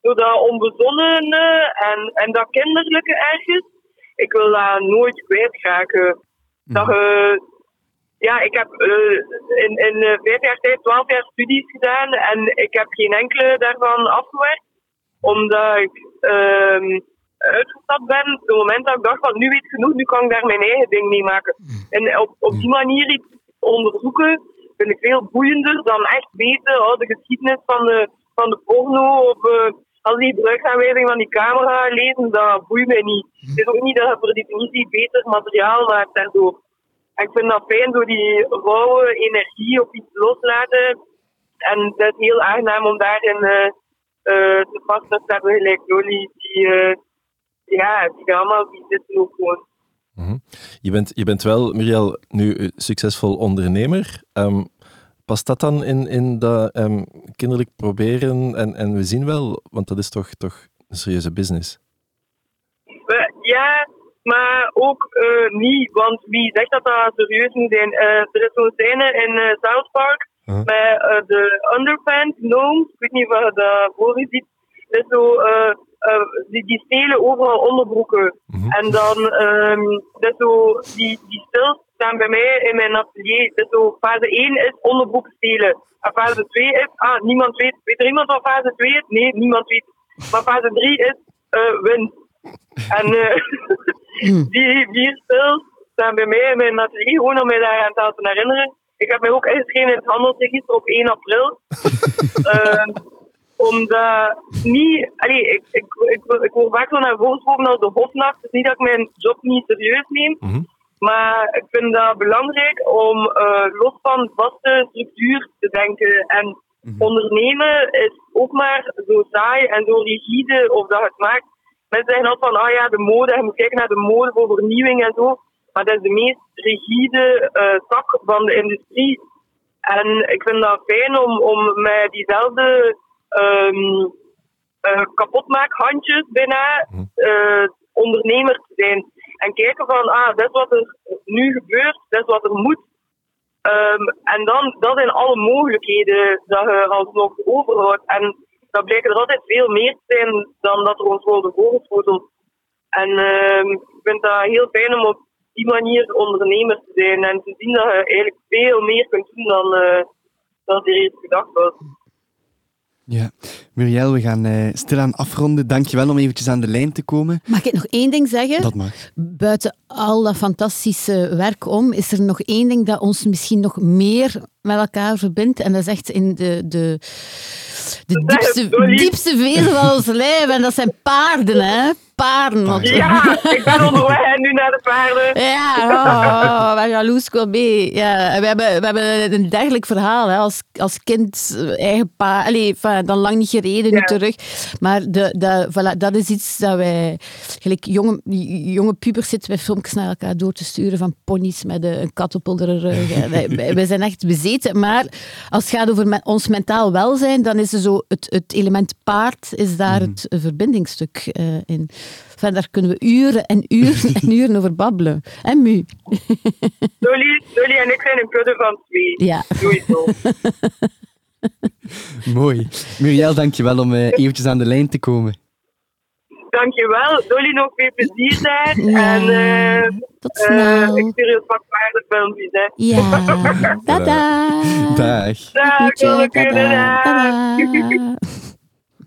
dat onbezonnene en, en dat kinderlijke ergens. Ik wil dat nooit kwijtraken. Dat je, ja, ik heb eh, in, in eh, vijf jaar tijd twaalf jaar studies gedaan en ik heb geen enkele daarvan afgewerkt. Omdat ik ehm, uitgestapt ben op het moment dat ik dacht van nu weet ik genoeg, nu kan ik daar mijn eigen ding mee maken. En op, op die manier iets onderzoeken vind ik veel boeiender dan echt weten oh, de geschiedenis van de, van de porno of eh, al die gebruiksaanwijzing van die camera lezen, dat boeit mij niet. Het is ook niet dat je per definitie beter materiaal maakt daardoor. En ik vind dat fijn door die rauwe energie op iets loslaten. En het is heel aangenaam om daarin uh, uh, te vast te hebben, gelijk die, uh, ja, die allemaal die zitten ook gewoon. Mm je, bent, je bent wel, Muriel, nu succesvol ondernemer. Um, past dat dan in, in dat um, kinderlijk proberen en, en we zien wel, want dat is toch, toch een serieuze business? Ja, maar ook uh, niet, want wie zegt dat dat serieus moet zijn? Uh, er is zo'n scène in South Park -huh. met de underpants, gnomes, ik weet niet of je dat voor ziet. Zo, die, die stelen overal onderbroeken. -huh. En dan, um, dat zo, die, die stils staan bij mij in mijn atelier. Dus zo, fase 1 is onderbroek stelen. En fase 2 is, ah, niemand weet. Weet er iemand wat fase 2 is? Nee, niemand weet. Maar fase 3 is uh, winst. En uh, die vier stils staan bij mij in mijn atelier, gewoon om mij daar aan te herinneren. Ik heb mij ook ingeschreven in het handelsregister op 1 april. uh, omdat niet, allee, ik, ik, ik, ik word vaak zo naar voren als de hofnacht. Het is niet dat ik mijn job niet serieus neem. Mm -hmm. Maar ik vind dat belangrijk om uh, los van vaste structuur te denken. En mm -hmm. ondernemen is ook maar zo saai en zo rigide of dat het maakt. Mensen zeggen altijd van, ah ja, de mode, je moet kijken naar de mode voor vernieuwing en zo. Maar dat is de meest rigide uh, tak van de industrie. En ik vind dat fijn om, om met diezelfde um, uh, kapotmaakhandjes bijna uh, ondernemer te zijn. En kijken van, ah, is wat er nu gebeurt, is wat er moet. Um, en dan, dat zijn alle mogelijkheden dat je alsnog overhoudt. En dat blijkt er altijd veel meer te zijn dan dat er ons worden voorgeschoteld. En um, ik vind dat heel fijn om op die manier ondernemer te zijn en te zien dat je eigenlijk veel meer kunt doen dan, uh, dan er eerst gedacht was. Ja, Muriel, we gaan uh, stilaan afronden. Dankjewel om eventjes aan de lijn te komen. Mag ik nog één ding zeggen? Dat mag. Buiten al dat fantastische werk om, is er nog één ding dat ons misschien nog meer met elkaar verbindt. En dat is echt in de, de, de diepste, diepste vezel van ons lijf. En dat zijn paarden, hè? Paarden. Ja, ik ben onderweg nu naar de paarden. Ja, oh, oh, jaloers mee. Ja, we, hebben, we hebben een dergelijk verhaal. Hè. Als, als kind eigen paard. Allee, dan lang niet gereden, nu terug. Maar de, de, voilà, dat is iets dat wij... Gelijk jonge, jonge pubers zitten wij filmpjes naar elkaar door te sturen van ponies met een kat op onder rug. wij, wij zijn echt bezeten. Maar als het gaat over me, ons mentaal welzijn, dan is er zo het, het element paard is daar mm. het verbindingsstuk uh, in. Enfin, daar kunnen we uren en uren en uren over babbelen. En mu? Dolly, Dolly en ik zijn een kudde van twee. Ja. Sowieso. Mooi. Muriel, dankjewel om uh, eventjes aan de lijn te komen. Dankjewel. Dolly, nog veel plezier daar. Ja, en uh, tot snel. Uh, ik stuur je pak paardenfilmpjes, hè. Ja. Tada. Dag. Dag. Tada.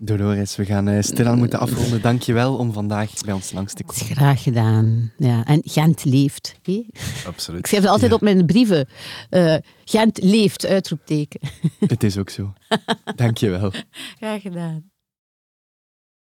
Dolores, we gaan uh, stilaan moeten afronden. Dank je wel om vandaag bij ons langs te komen. Graag gedaan. Ja. En Gent leeft. Absoluut. Ik schrijf het altijd ja. op mijn brieven. Uh, Gent leeft, uitroepteken. Het is ook zo. Dank je wel. Graag gedaan.